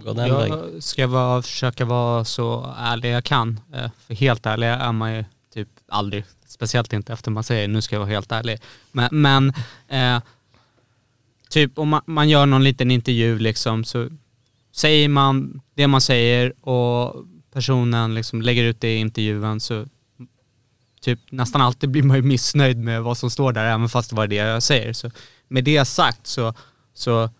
Vägen. Jag ska vara, försöka vara så ärlig jag kan. Eh, För helt ärlig är man ju typ aldrig. Speciellt inte efter man säger nu ska jag vara helt ärlig. Men, men eh, typ om man, man gör någon liten intervju liksom så säger man det man säger och personen liksom lägger ut det i intervjun så typ nästan alltid blir man ju missnöjd med vad som står där även fast det var det jag säger. Så med det sagt så, så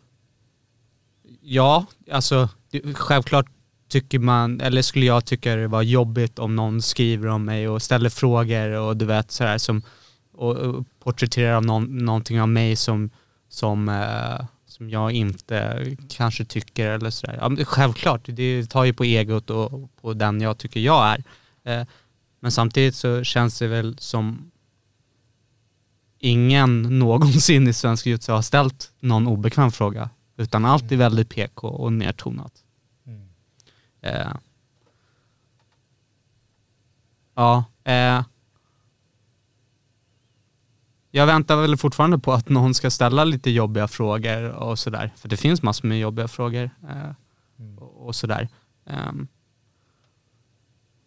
ja, alltså självklart tycker man, eller skulle jag tycka det var jobbigt om någon skriver om mig och ställer frågor och du vet sådär som, och, och porträtterar någon, någonting av mig som, som, eh, som jag inte kanske tycker eller sådär. Ja, självklart, det tar ju på egot och på den jag tycker jag är. Eh, men samtidigt så känns det väl som ingen [LAUGHS] någonsin i svensk jujutsu har ställt någon obekväm fråga. Utan allt är väldigt PK och nedtonat. Eh. Ja, eh. jag väntar väl fortfarande på att någon ska ställa lite jobbiga frågor och sådär. För det finns massor med jobbiga frågor eh, och, och sådär. Ehm,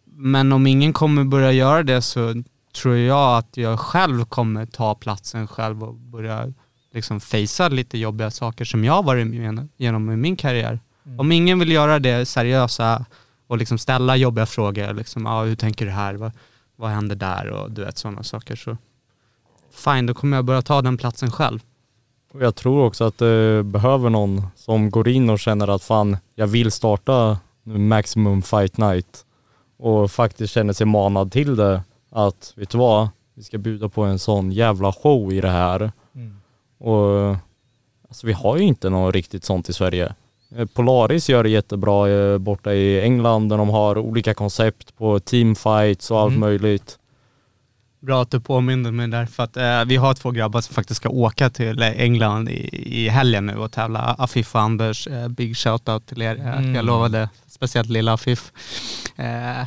men om ingen kommer börja göra det så tror jag att jag själv kommer ta platsen själv och börja liksom facea lite jobbiga saker som jag har varit med genom i min karriär. Om ingen vill göra det seriösa och liksom ställa jobbiga frågor, liksom, ah, hur tänker du här, vad, vad händer där och du vet sådana saker så fine, då kommer jag börja ta den platsen själv. Jag tror också att det behöver någon som går in och känner att fan, jag vill starta Maximum Fight Night och faktiskt känner sig manad till det. Att, vet du vad? Vi ska bjuda på en sån jävla show i det här. Och alltså vi har ju inte något riktigt sånt i Sverige. Eh, Polaris gör det jättebra eh, borta i England där de har olika koncept på teamfights och allt Mm. möjligt. Bra att du påminner mig där, för att eh, vi har två grabbar som faktiskt ska åka till eh, England i, i helgen nu och tävla. Afif och Anders, eh, big shoutout till er. Mm. Jag lovade, speciellt lilla Afif. Eh, eh,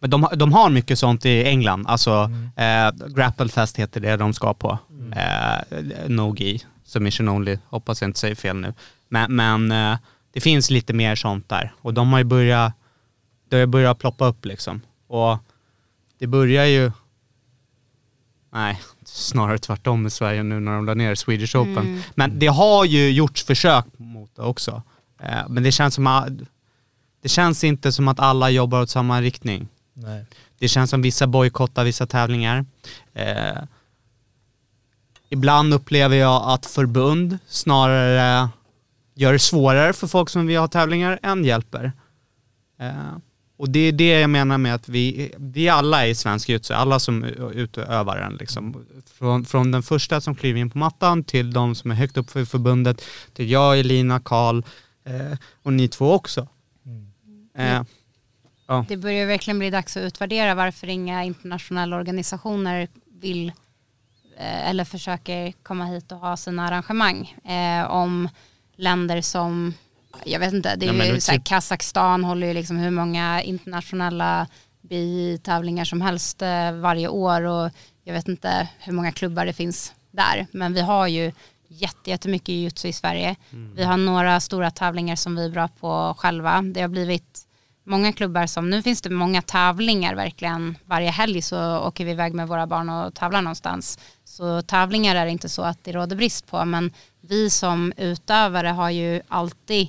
men de, har- de har mycket sånt i England, alltså eh, Grapplefest heter det de ska på. Eh, Nogi, submission only, hoppas jag inte säger fel nu. Men, men eh, det finns lite mer sånt där och de har ju börjat, det har börjat ploppa upp liksom. Och det börjar ju, nej, snarare tvärtom i Sverige nu när de la ner Swedish Open. Mm. Men det har ju gjorts försök mot det också. Eh, men det känns som att, det känns inte som att alla jobbar åt samma riktning. Nej. Det känns som vissa bojkottar vissa tävlingar. Eh, ibland upplever jag att förbund snarare gör det svårare för folk som vill ha tävlingar än hjälper. Eh, och det är det jag menar med att vi, vi alla är i svensk jujutsu, alla som utövar den. Liksom. Från, från den första som kliver in på mattan till de som är högt upp för förbundet, till jag, Elina, Karl eh, och ni två också. Eh, Det börjar verkligen bli dags att utvärdera varför inga internationella organisationer vill eh, eller försöker komma hit och ha sina arrangemang. Eh, om länder som, jag vet inte, det Ja, är men ju så här, typ- Kazakstan håller ju liksom hur många internationella BI-tävlingar som helst eh, varje år och jag vet inte hur många klubbar det finns där. Men vi har ju jätte- jättemycket jujutsu i Sverige. Vi har några stora tävlingar som vi är bra på själva. Det har blivit många klubbar som, nu finns det många tävlingar verkligen. Varje helg så åker vi iväg med våra barn och tävlar någonstans. Så tävlingar är det inte så att det råder brist på men vi som utövare har ju alltid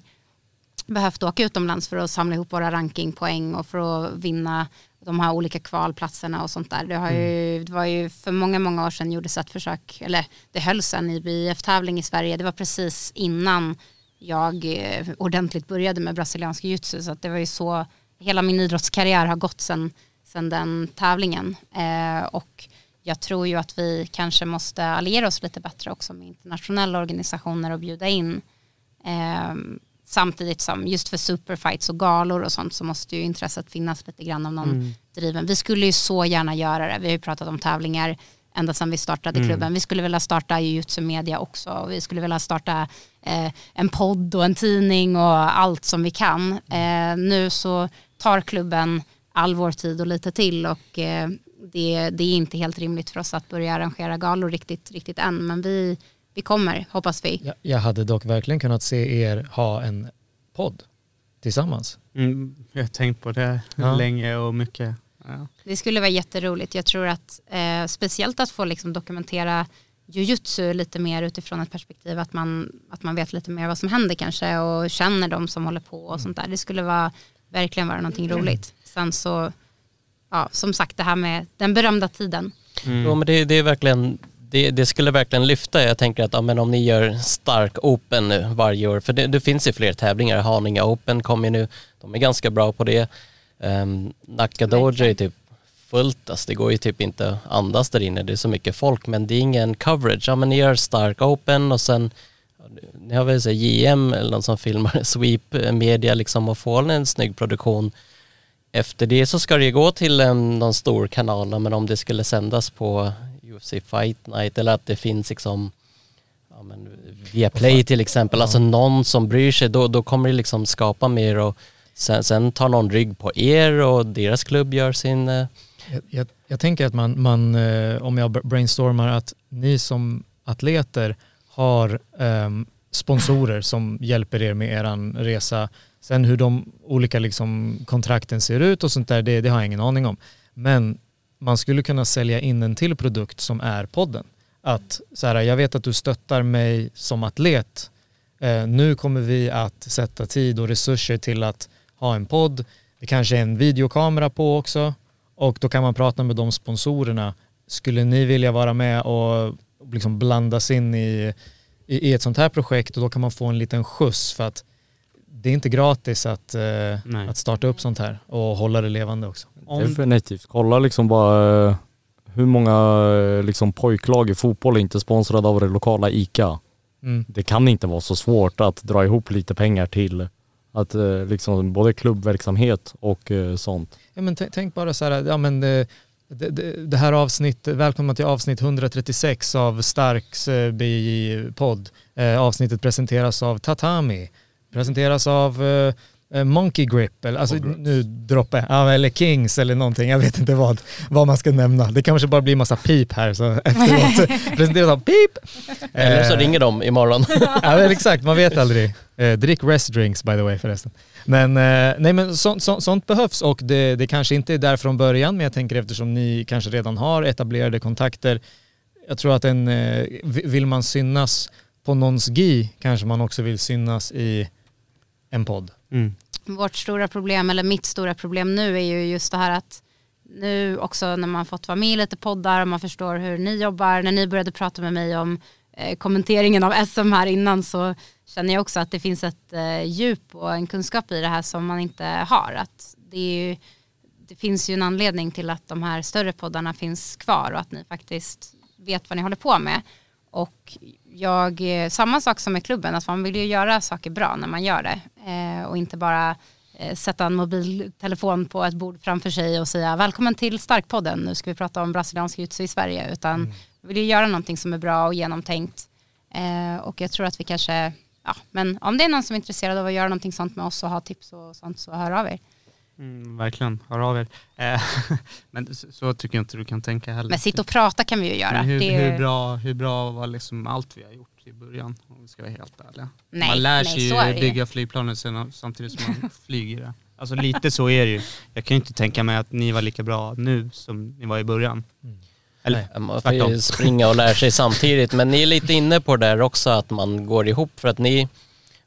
behövt åka utomlands för att samla ihop våra rankingpoäng och för att vinna de här olika kvalplatserna och sånt där. Det, har ju, det var ju för många, många år sedan gjordes ett försök, eller det hölls en IBF-tävling i Sverige. Det var precis innan jag eh, ordentligt började med brasiliansk jiu-jitsu så det var ju så hela min idrottskarriär har gått sedan sen den tävlingen. Eh, och jag tror ju att vi kanske måste alliera oss lite bättre också med internationella organisationer och bjuda in eh, samtidigt som just för superfights och galor och sånt så måste ju intresset finnas lite grann av någon driven. Vi skulle ju så gärna göra det. Vi har ju pratat om tävlingar ända sedan vi startade klubben. Vi skulle vilja starta jujutsu media också. Och vi skulle vilja starta eh, en podd och en tidning och allt som vi kan. Eh, nu så tar klubben all vår tid och lite till och eh, det, det är inte helt rimligt för oss att börja arrangera galor riktigt, riktigt än. Men vi, vi kommer, hoppas vi. Jag, jag hade dock verkligen kunnat se er ha en podd tillsammans. Mm, jag har tänkt på det Ja. länge och mycket. Ja. Det skulle vara jätteroligt. Jag tror att eh, speciellt att få liksom dokumentera jujutsu lite mer utifrån ett perspektiv att man, att man vet lite mer vad som händer kanske och känner de som håller på och sånt där. Det skulle vara, verkligen vara någonting roligt. Sen så, ja, som sagt det här med den berömda tiden. Jo men det, det är verkligen, det, det skulle verkligen lyfta. Jag tänker att ja, men om ni gör stark open nu varje år, för det, det finns ju fler tävlingar. Haninge open kommer ju nu, de är ganska bra på det. Um, Nacka Dojo är typ fullt, alltså det går ju typ inte att andas där inne, det är så mycket folk, men det är ingen coverage. Ja men ni gör stark open och sen ni har väl så JM eller någon som filmar [LAUGHS] sweep media liksom och får en snygg produktion. Efter det så ska det ju gå till en, någon stor kanal, men om det skulle sändas på UFC Fight Night eller att det finns liksom ja, men via Play till exempel, alltså någon som bryr sig, då, då kommer det liksom skapa mer och sen, sen tar någon rygg på er och deras klubb gör sin eh, Jag, jag, jag tänker att man, man, eh, om jag brainstormar, att ni som atleter har ehm, sponsorer som hjälper er med eran resa. Sen hur de olika liksom, kontrakten ser ut och sånt där, det, det har jag ingen aning om. Men man skulle kunna sälja in en till produkt som är podden. Att så här, jag vet att du stöttar mig som atlet. Eh, nu kommer vi att sätta tid och resurser till att ha en podd. Det kanske är en videokamera på också. Och då kan man prata med de sponsorerna. Skulle ni vilja vara med och liksom blandas in i, i, i ett sånt här projekt och då kan man få en liten skjuts för att det är inte gratis att, eh, att starta upp sånt här och hålla det levande också. Om, Definitivt. Kolla liksom bara eh, hur många eh, liksom pojklag i fotboll är inte sponsrade av det lokala ICA. Mm. Det kan inte vara så svårt att dra ihop lite pengar till att eh, liksom både klubbverksamhet och eh, sånt. Ja, men tänk, bara så här, ja, men det, det, det, det här avsnittet, välkomna till avsnitt 136 av Starks eh, BJ-podd. Eh, avsnittet presenteras av Tatami, presenteras av eh, eh, Monkey Grip, eller alltså nu droppe, ja, eller Kings eller någonting, jag vet inte vad, vad man ska nämna. Det kanske bara blir massa pip här så [LAUGHS] efteråt. presenteras av pip! Eller så Eh, ringer de imorgon. [LAUGHS] ja men exakt, man vet aldrig. Eh, drick rest drinks by the way förresten. Men, eh, nej, men så, så, sånt behövs och det, det kanske inte är där från början men jag tänker eftersom ni kanske redan har etablerade kontakter. Jag tror att en, eh, vi- vill man synas på någons gi kanske man också vill synas i en podd. mm. Vårt stora problem, eller mitt stora problem nu är ju just det här att nu också när man fått vara med i lite poddar och man förstår hur ni jobbar, när ni började prata med mig om eh, kommenteringen av SM här innan så känner jag också att det finns ett eh, djup och en kunskap i det här som man inte har. Att det, är ju, det finns ju en anledning till att de här större poddarna finns kvar och att ni faktiskt vet vad ni håller på med. Och jag, eh, samma sak som med klubben, att man vill ju göra saker bra när man gör det. Eh, och inte bara eh, sätta en mobiltelefon på ett bord framför sig och säga välkommen till Starkpodden, nu ska vi prata om brasiliansk jiu i Sverige. Utan vi vill ju göra någonting som är bra och genomtänkt. Eh, och jag tror att vi kanske, ja, men om det är någon som är intresserad av att göra någonting sånt med oss och ha tips och sånt så hör av er. Mm, verkligen, hör av er. Eh, [LAUGHS] men så, så tycker jag inte du kan tänka heller. Men sitta och prata kan vi ju göra. Men hur, Det är- hur, bra, hur bra var liksom allt vi har gjort i början, om vi ska vara helt ärliga? Nej, man lär nej, sig är ju ju. bygga flygplanet samtidigt som man [LAUGHS] flyger det. Alltså lite så är det ju. Jag kan ju inte tänka mig att ni var lika bra nu som ni var i början. Eller Man får ju springa och lära sig samtidigt. Men ni är lite inne på det där också att man går ihop för att ni,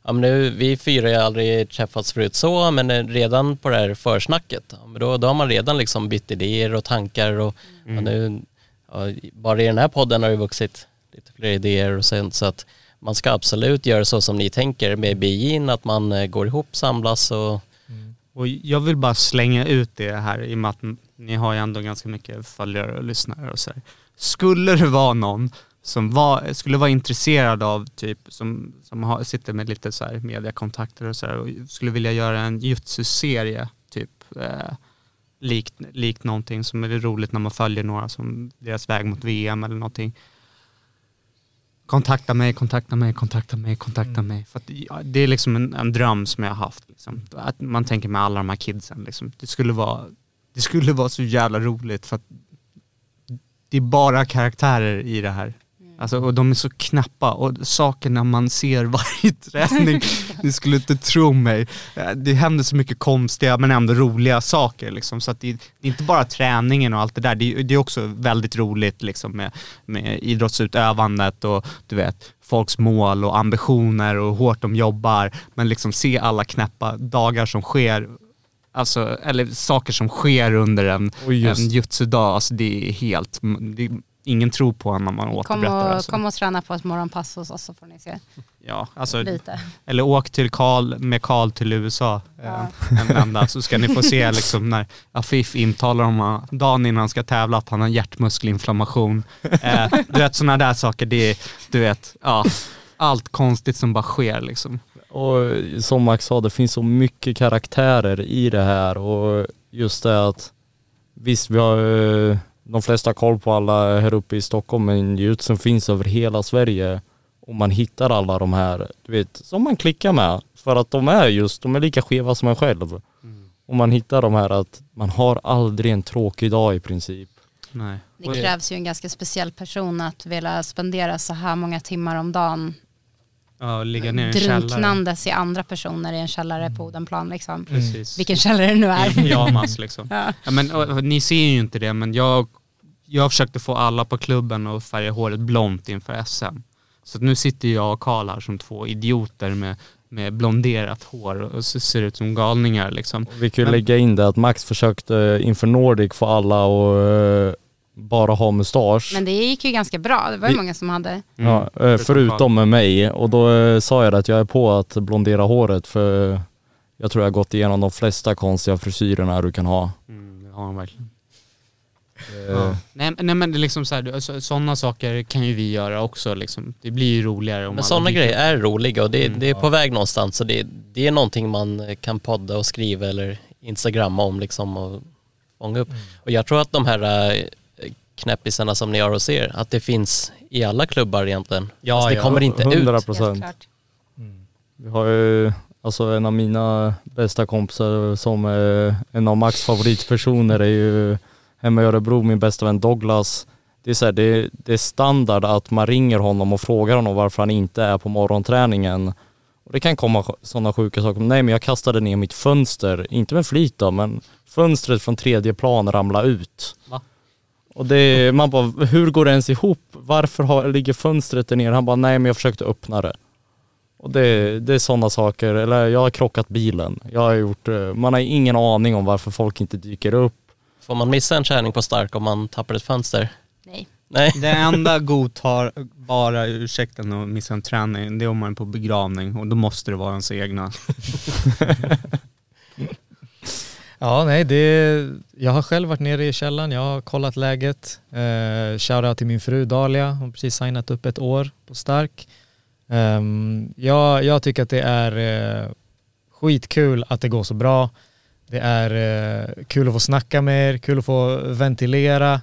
ja men nu, vi fyra har aldrig träffats förut så, men redan på det här försnacket, ja, men då, då har man redan liksom bytt idéer och tankar och ja, nu, ja, bara i den här podden har det vuxit lite fler idéer och sånt så att man ska absolut göra så som ni tänker med BJ'n, att man eh, går ihop, samlas och Och jag vill bara slänga ut det här i och med att ni har ju ändå ganska mycket följare och lyssnare och så här. Skulle det vara någon som var, skulle vara intresserad av typ, som, som har, sitter med lite så här mediakontakter och så här, och skulle vilja göra en jutsu-serie typ eh, likt, likt någonting som är roligt när man följer några som deras väg mot VM eller någonting. Kontakta mig, kontakta mig, kontakta mig, kontakta mig. För att, ja, det är liksom en, en dröm som jag har haft. Liksom. Att man tänker med alla de här kidsen. Liksom. Det, skulle vara, det skulle vara så jävla roligt för att det är bara karaktärer i det här. Alltså, och de är så knappa och sakerna man ser varje [LAUGHS] träning, du skulle inte tro mig. Eh, Det händer så mycket konstiga men ändå roliga saker. Liksom. Så att det, det är inte bara träningen och allt det där, det är, det är också väldigt roligt liksom, med, med idrottsutövandet och du vet, folks mål och ambitioner och hur hårt de jobbar. Men liksom se alla knäppa dagar som sker Alltså, eller saker som sker under en, en jutsu-dag, alltså det är helt, det, ingen tror på en när man Kom återberättar. och, alltså. kom och träna på ett morgonpass hos oss så får ni se Ja, alltså, lite. eller åk till Karl, med Karl till USA Ja. eh, en vända så ska ni få se [LAUGHS] liksom när Afif intalar om han, dagen innan han ska tävla att han har hjärtmuskelinflammation. Eh, du vet sådana där saker, det är, du vet, ja, allt konstigt som bara sker liksom. Och som Max sa, det finns så mycket karaktärer i det här och just det att visst vi har eh, de flesta har koll på alla här uppe i Stockholm men jutsun finns över hela Sverige och man hittar alla de här, du vet, som man klickar med för att de är just, de är lika skeva som en själv. Och man hittar de här att man har aldrig en tråkig dag i princip. Nej. Det krävs ju en ganska speciell person att vilja spendera så här många timmar om dagen Ja, ligga ner i en källare. drunknandes i andra personer i en källare på Odenplan liksom. Precis. Vilken källare det nu är. [LAUGHS] I pyjamas liksom. Ja. Ja, men, och, och, ni ser ju inte det, men jag, jag försökte få alla på klubben att färga håret blont inför SM. Så att nu sitter jag och Karl här som två idioter med, med blonderat hår och ser ut som galningar liksom. Vi kan ju Men- lägga in det att Max försökte inför Nordic få alla att eh, bara ha mustasch. Men det gick ju ganska bra. Det var ju Vi- många som hade. Ja, eh, förutom med mig och då eh, sa jag att jag är på att blondera håret för jag tror jag har gått igenom de flesta konstiga frisyrerna du kan ha. Mm, det har han verkligen. Eh. Nej, men- nej men det är liksom så här, så, sådana saker kan ju vi göra också liksom. Det blir ju roligare om Men alla sådana dyker- grejer är roliga och det, Mm. det är på väg någonstans så det, det är någonting man kan podda och skriva eller instagramma om liksom och fånga upp. Och jag tror att de här knäppisarna som ni har och ser, att det finns i alla klubbar egentligen. Ja, Fast det ja, kommer inte 100 ut. procent. Helt klart. Vi har ju alltså en av mina bästa kompisar som är en av Max favoritpersoner är ju hemma i Örebro, min bästa vän Douglas. Det är, så här, det, det är standard att man ringer honom och frågar honom varför han inte är på morgonträningen. Och det kan komma sådana sjuka saker. Nej men jag kastade ner mitt fönster, inte med flit då, men fönstret från tredje plan ramlade ut. Va? Och det, man bara, hur går det ens ihop? Varför har, ligger fönstret där nere? Han bara, nej men jag försökte öppna det. Och det, det är sådana saker, eller jag har krockat bilen. Jag har gjort, eh, man har ingen aning om varför folk inte dyker upp. Får man missa en träning på stark om man tappar ett fönster? Nej. Nej. Det enda godtagbara ursäkten att missa en träning, det är om man är på begravning och då måste det vara ens egna. [LAUGHS] Ja, nej, det, jag har själv varit nere i källan, jag har kollat läget. Eh, Shoutout till min fru Dalia, hon har precis signat upp ett år på Stark. Eh, jag, jag tycker att det är eh, skitkul att det går så bra. Det är eh, kul att få snacka med er, kul att få ventilera.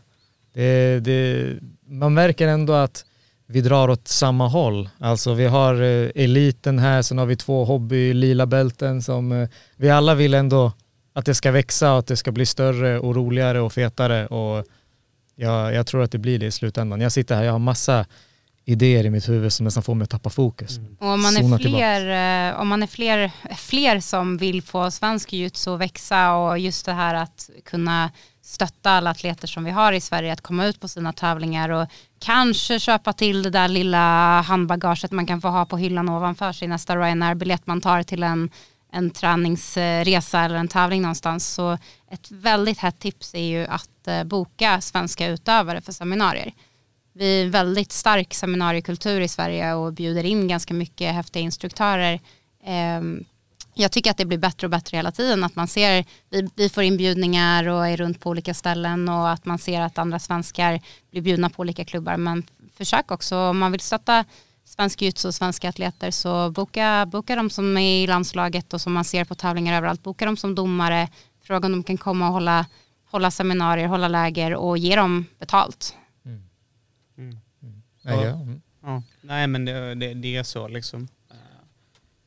Det, det, man märker ändå att vi drar åt samma håll. Alltså vi har eh, eliten här, sen har vi två hobby lila bälten som eh, vi alla vill ändå att det ska växa och att det ska bli större och roligare och fetare och jag, jag tror att det blir det i slutändan. Jag sitter här, jag har massa idéer i mitt huvud som nästan får mig att tappa fokus. Och om man Zona är fler, eh, om man är fler, fler som vill få svensk jujutsu att växa och just det här att kunna stötta alla atleter som vi har i Sverige att komma ut på sina tävlingar och kanske köpa till det där lilla handbagaget man kan få ha på hyllan ovanför sig nästa Ryanair-biljett man tar till en, en träningsresa eller en tävling någonstans. Så ett väldigt hett tips är ju att eh, boka svenska utövare för seminarier. Vi är en väldigt stark seminariekultur i Sverige och bjuder in ganska mycket häftiga instruktörer. Ehm, jag tycker att det blir bättre och bättre hela tiden. Att man ser, vi får inbjudningar och är runt på olika ställen och att man ser att andra svenskar blir bjudna på olika klubbar. Men försök också, om man vill stötta svensk jujutsu och svenska atleter så boka, boka dem som är i landslaget och som man ser på tävlingar överallt. Boka dem som domare, fråga om de kan komma och hålla, hålla seminarier, hålla läger och ge dem betalt. Nej, ja. mm. Ja. Nej men det, det, det är så liksom. Eh,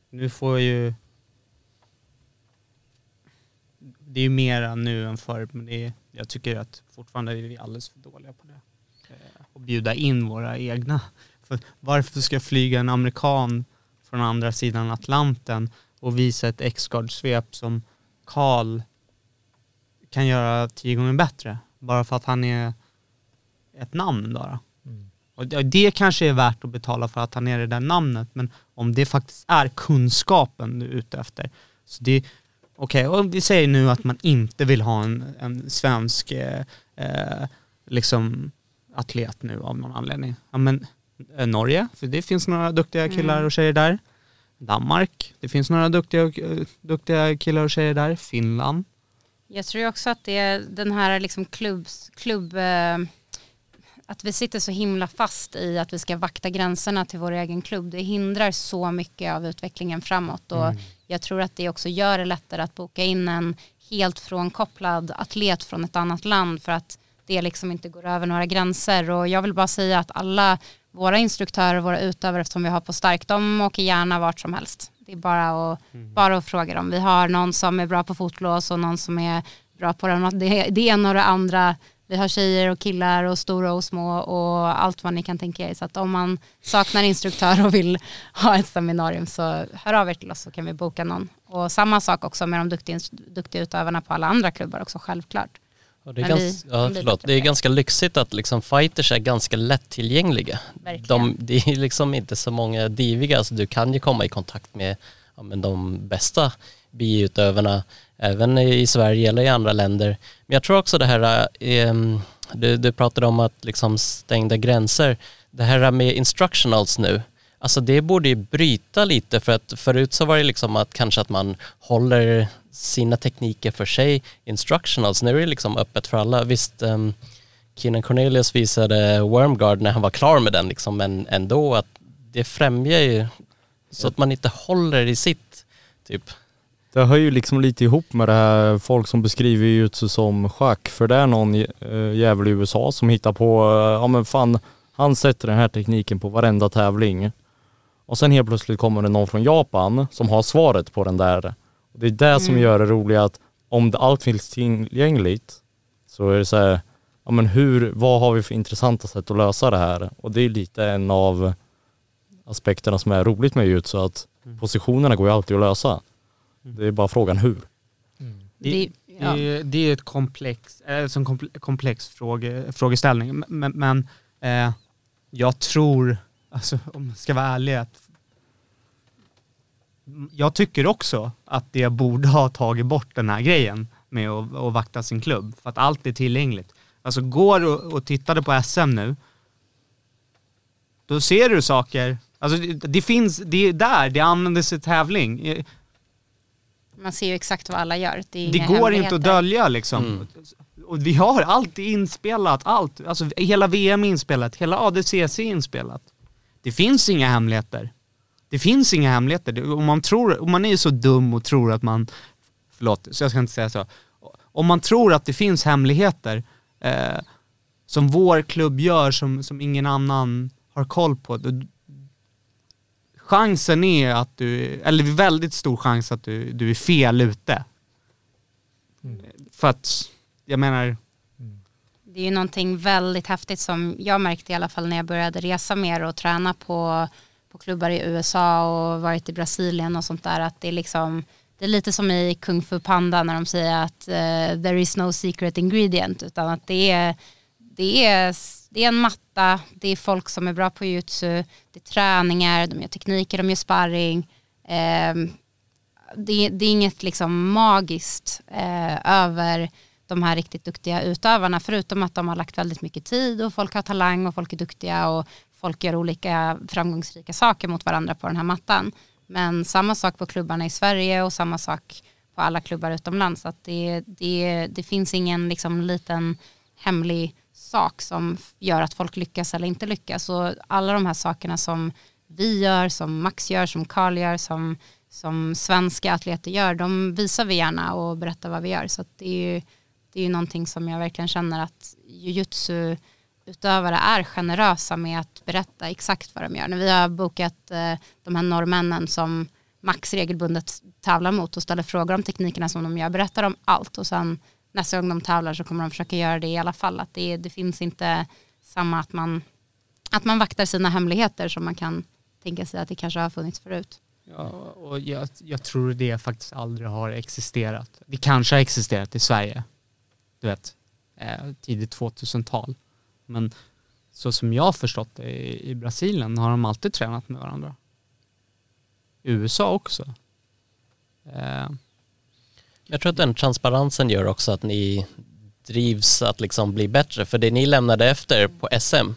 Nu får ju... Det är ju mera nu än förr men det är, jag tycker att fortfarande är vi alldeles för dåliga på det. Eh, Och bjuda in våra egna. För varför ska flyga en amerikan från andra sidan Atlanten och visa ett X-guard-svep som Karl kan göra tio gånger bättre? Bara för att han är ett namn då. då. Och det- kanske är värt att betala för att han är det där namnet, men om det faktiskt är kunskapen du är ute efter. Så det, okej, och vi säger nu att man inte vill ha en, en svensk eh, eh, liksom atlet nu av någon anledning. Ja, men Norge, för det finns några duktiga killar och tjejer där. Danmark, det finns några duktiga, eh, duktiga killar och tjejer där. Finland. Jag tror också att det är den här liksom klubbs, klubb, eh, att vi sitter så himla fast i att vi ska vakta gränserna till vår egen klubb. Det hindrar så mycket av utvecklingen framåt och jag tror att det också gör det lättare att boka in en helt frånkopplad atlet från ett annat land för att det liksom inte går över några gränser och jag vill bara säga att alla våra instruktörer, våra utövare som vi har på Stark, de åker gärna vart som helst. Det är bara att, bara att fråga dem. Vi har någon som är bra på fotlås och någon som är bra på det, det, det ena och det andra. Vi Vi har tjejer och killar och stora och små och allt vad ni kan tänka er. Så att om man saknar instruktör och vill ha ett seminarium så hör av er till oss så kan vi boka någon. Och samma sak också med de duktiga, duktiga utövarna på alla andra klubbar också självklart. Och det, är Men gans, vi- ja, förlåt, det är ganska lyxigt att liksom fighters är ganska lättillgängliga. De, [LAUGHS] det är liksom inte så många diviga, så du kan ju komma i kontakt med ja, men de bästa biutövarna, även i Sverige eller i andra länder. Men jag tror också det här, eh, du, du pratade om att liksom stängda gränser, det här med instructionals nu, alltså det borde ju bryta lite för att förut så var det liksom att kanske att man håller sina tekniker för sig, instructionals, nu är det liksom öppet för alla. Visst, um, Keenan Cornelius visade Wormguard när han var klar med den liksom, men ändå att det främjar ju så att man inte håller i sitt, typ. Det hör ju liksom lite ihop med det här folk som beskriver jutsu som schack. För det är någon eh, jävel i USA som hittar på, eh, ja men fan, han sätter den här tekniken på varenda tävling. Och sen helt plötsligt kommer det någon från Japan som har svaret på den där. Det är det som gör det roliga att om det, allt finns tillgängligt så är det så här, ja men hur, vad har vi för intressanta sätt att lösa det här? Och det är lite en av aspekterna som är roligt med jutsu att positionerna går ju alltid att lösa. Det är bara frågan hur. Det, Det- ja. det, det är ett komplex, äh, som komple- komplex fråge, frågeställning. Men, men eh, jag tror, alltså, om jag ska vara ärlig, att jag tycker också att det borde ha tagit bort den här grejen med att, att vakta sin klubb. För att allt är tillgängligt. Alltså går och, och tittade på SM nu, då ser du saker, alltså det, det finns, det är där, det användes i tävling. Man ser ju exakt vad alla gör. Det, det går inte att dölja liksom. Mm. Och vi har allt inspelat, allt. Alltså hela VM är inspelat, hela ADCC är inspelat. Det finns inga hemligheter. Det finns inga hemligheter. Om man, tror, om man är så dum och tror att man, förlåt, så jag ska inte säga så. Om man tror att det finns hemligheter eh, som vår klubb gör som, som ingen annan har koll på, då, chansen är att du, eller väldigt stor chans att du, du är fel ute. För att, jag menar, Det är ju någonting väldigt häftigt som jag märkte i alla fall när jag började resa mer och träna på, på klubbar i USA och varit i Brasilien och sånt där. Att det är liksom, det är lite som i Kung Fu Panda när de säger att uh, there is no secret ingredient. Utan att det är, det är, det är en matta, det är folk som är bra på jutsu, det är träningar, de gör tekniker, de gör sparring. Ehm, det, det är inget liksom magiskt eh, över de här riktigt duktiga utövarna förutom att de har lagt väldigt mycket tid och folk har talang och folk är duktiga och folk gör olika framgångsrika saker mot varandra på den här mattan. Men samma sak på klubbarna i Sverige och samma sak på alla klubbar utomlands. Att det, det, det finns ingen liksom liten hemlig sak som gör att folk lyckas eller inte lyckas. Och alla de här sakerna som vi gör, som Max gör, som Carl gör, som, som svenska atleter gör, de visar vi gärna och berättar vad vi gör. Så att det är ju det är ju någonting som jag verkligen känner att jujutsu utövare är generösa med att berätta exakt vad de gör. När vi har bokat eh, de här norrmännen som Max regelbundet tävlar mot och ställer frågor om teknikerna som de gör, berättar om allt och sen nästa gång de tävlar så kommer de försöka göra det i alla fall. Att det, det finns inte samma att man, att man vaktar sina hemligheter som man kan tänka sig att det kanske har funnits förut. Ja, och jag, jag tror det faktiskt aldrig har existerat. Det kanske har existerat i Sverige, du vet, eh, tidigt 2000-tal. Men så som jag har förstått det i, i Brasilien har de alltid tränat med varandra. I USA också. Eh, Jag tror att den transparensen gör också att ni drivs att liksom bli bättre. För det ni lämnade efter på SM,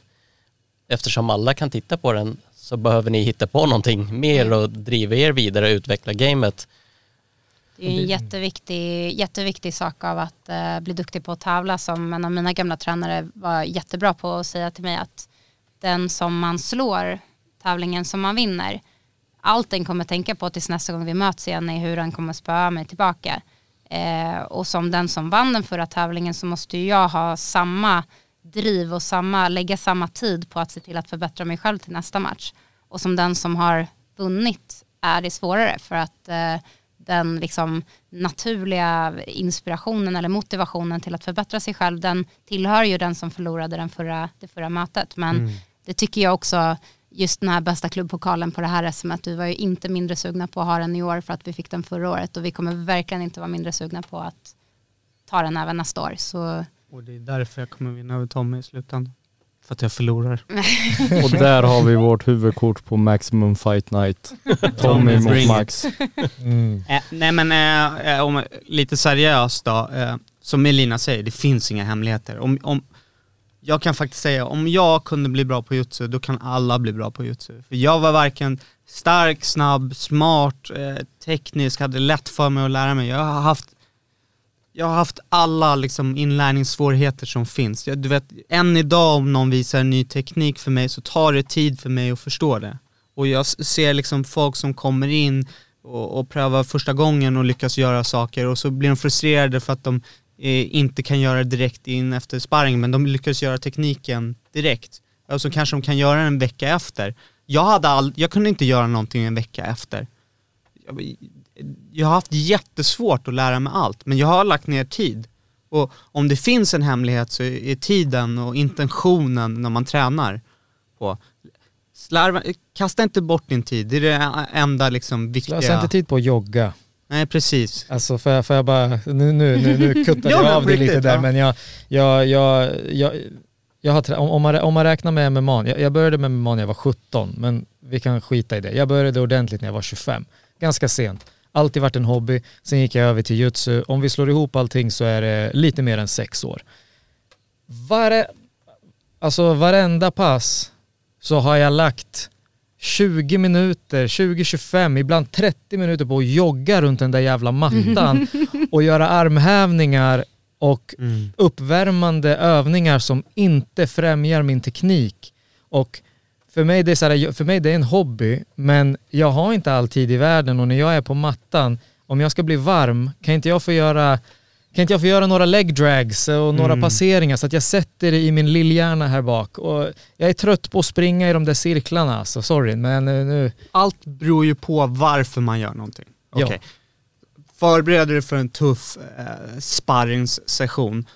eftersom alla kan titta på den så behöver ni hitta på någonting mer och driva er vidare och utveckla gamet. Det är ju en jätteviktig, jätteviktig sak av att eh, bli duktig på att tävla som en av mina gamla tränare var jättebra på att säga till mig att den som man slår, tävlingen som man vinner, allt den kommer tänka på tills nästa gång vi möts igen är hur den kommer spöa mig tillbaka. Eh, och som den som vann den förra tävlingen så måste jag ha samma driv och samma, lägga samma tid på att se till att förbättra mig själv till nästa match. Och som den som har vunnit är det svårare för att eh, den liksom naturliga inspirationen eller motivationen till att förbättra sig själv, den tillhör ju den som förlorade den förra, det förra mötet. Men det tycker jag också, just den här bästa klubbpokalen på det här SMet, vi var ju inte mindre sugna på att ha den i år för att vi fick den förra året och vi kommer verkligen inte vara mindre sugna på att ta den även nästa år. Så Och det är därför jag kommer vinna över Tommy i slutändan. För att jag förlorar. [LAUGHS] Och där har vi vårt huvudkort på Maximum Fight Night. Tommy mot. Max. Mm. Eh, nej men eh, eh, om, lite seriöst då. Eh, som Elina säger, det finns inga hemligheter. Om, om, jag kan faktiskt säga, om jag kunde bli bra på jutsu, då kan alla bli bra på jutsu. För jag var varken stark, snabb, smart, eh, teknisk, hade lätt för mig att lära mig. Jag har haft jag har haft alla liksom inlärningssvårigheter som finns. Jag, du vet, än idag om någon visar en ny teknik för mig så tar det tid för mig att förstå det. Och jag ser liksom folk som kommer in och, och prövar första gången och lyckas göra saker och så blir de frustrerade för att de eh, inte kan göra det direkt in efter sparring men de lyckas göra tekniken direkt. Och så kanske de kan göra den en vecka efter. Jag, hade all, jag kunde inte göra någonting en vecka efter. Jag, jag har haft jättesvårt att lära mig allt men jag har lagt ner tid. Och om det finns en hemlighet så är tiden och intentionen när man tränar på. Slarva, kasta inte bort din tid, det är det enda liksom viktiga. Slösa inte tid på att jogga. Nej precis. Alltså får jag, får jag bara, nu, nu, nu, nu [LAUGHS] kuttar Ja, jag av dig lite där ja. men jag, jag, jag, jag, jag har, om, man, om man räknar med MMA, jag, jag började med MMA när jag var 17 men vi kan skita i det. Jag började ordentligt när jag var 25, ganska sent. Alltid varit en hobby, sen gick jag över till jutsu. Om vi slår ihop allting så är det lite mer än sex år. Vare, alltså varenda pass så har jag lagt 20 minuter, 20-25, ibland 30 minuter på att jogga runt den där jävla mattan [LAUGHS] och göra armhävningar och Mm. uppvärmande övningar som inte främjar min teknik. Och för mig, det är så här, för mig det är en hobby, men jag har inte all tid i världen och när jag är på mattan, om jag ska bli varm, kan inte jag få göra kan inte jag få göra några leg drags och några Mm. passeringar så att jag sätter det i min lillhjärna här bak. Och jag är trött på att springa i de där cirklarna, så sorry, men eh, nu... Allt beror ju på varför man gör någonting. Ja. Okej. Förbereder du för en tuff eh, sparringssession,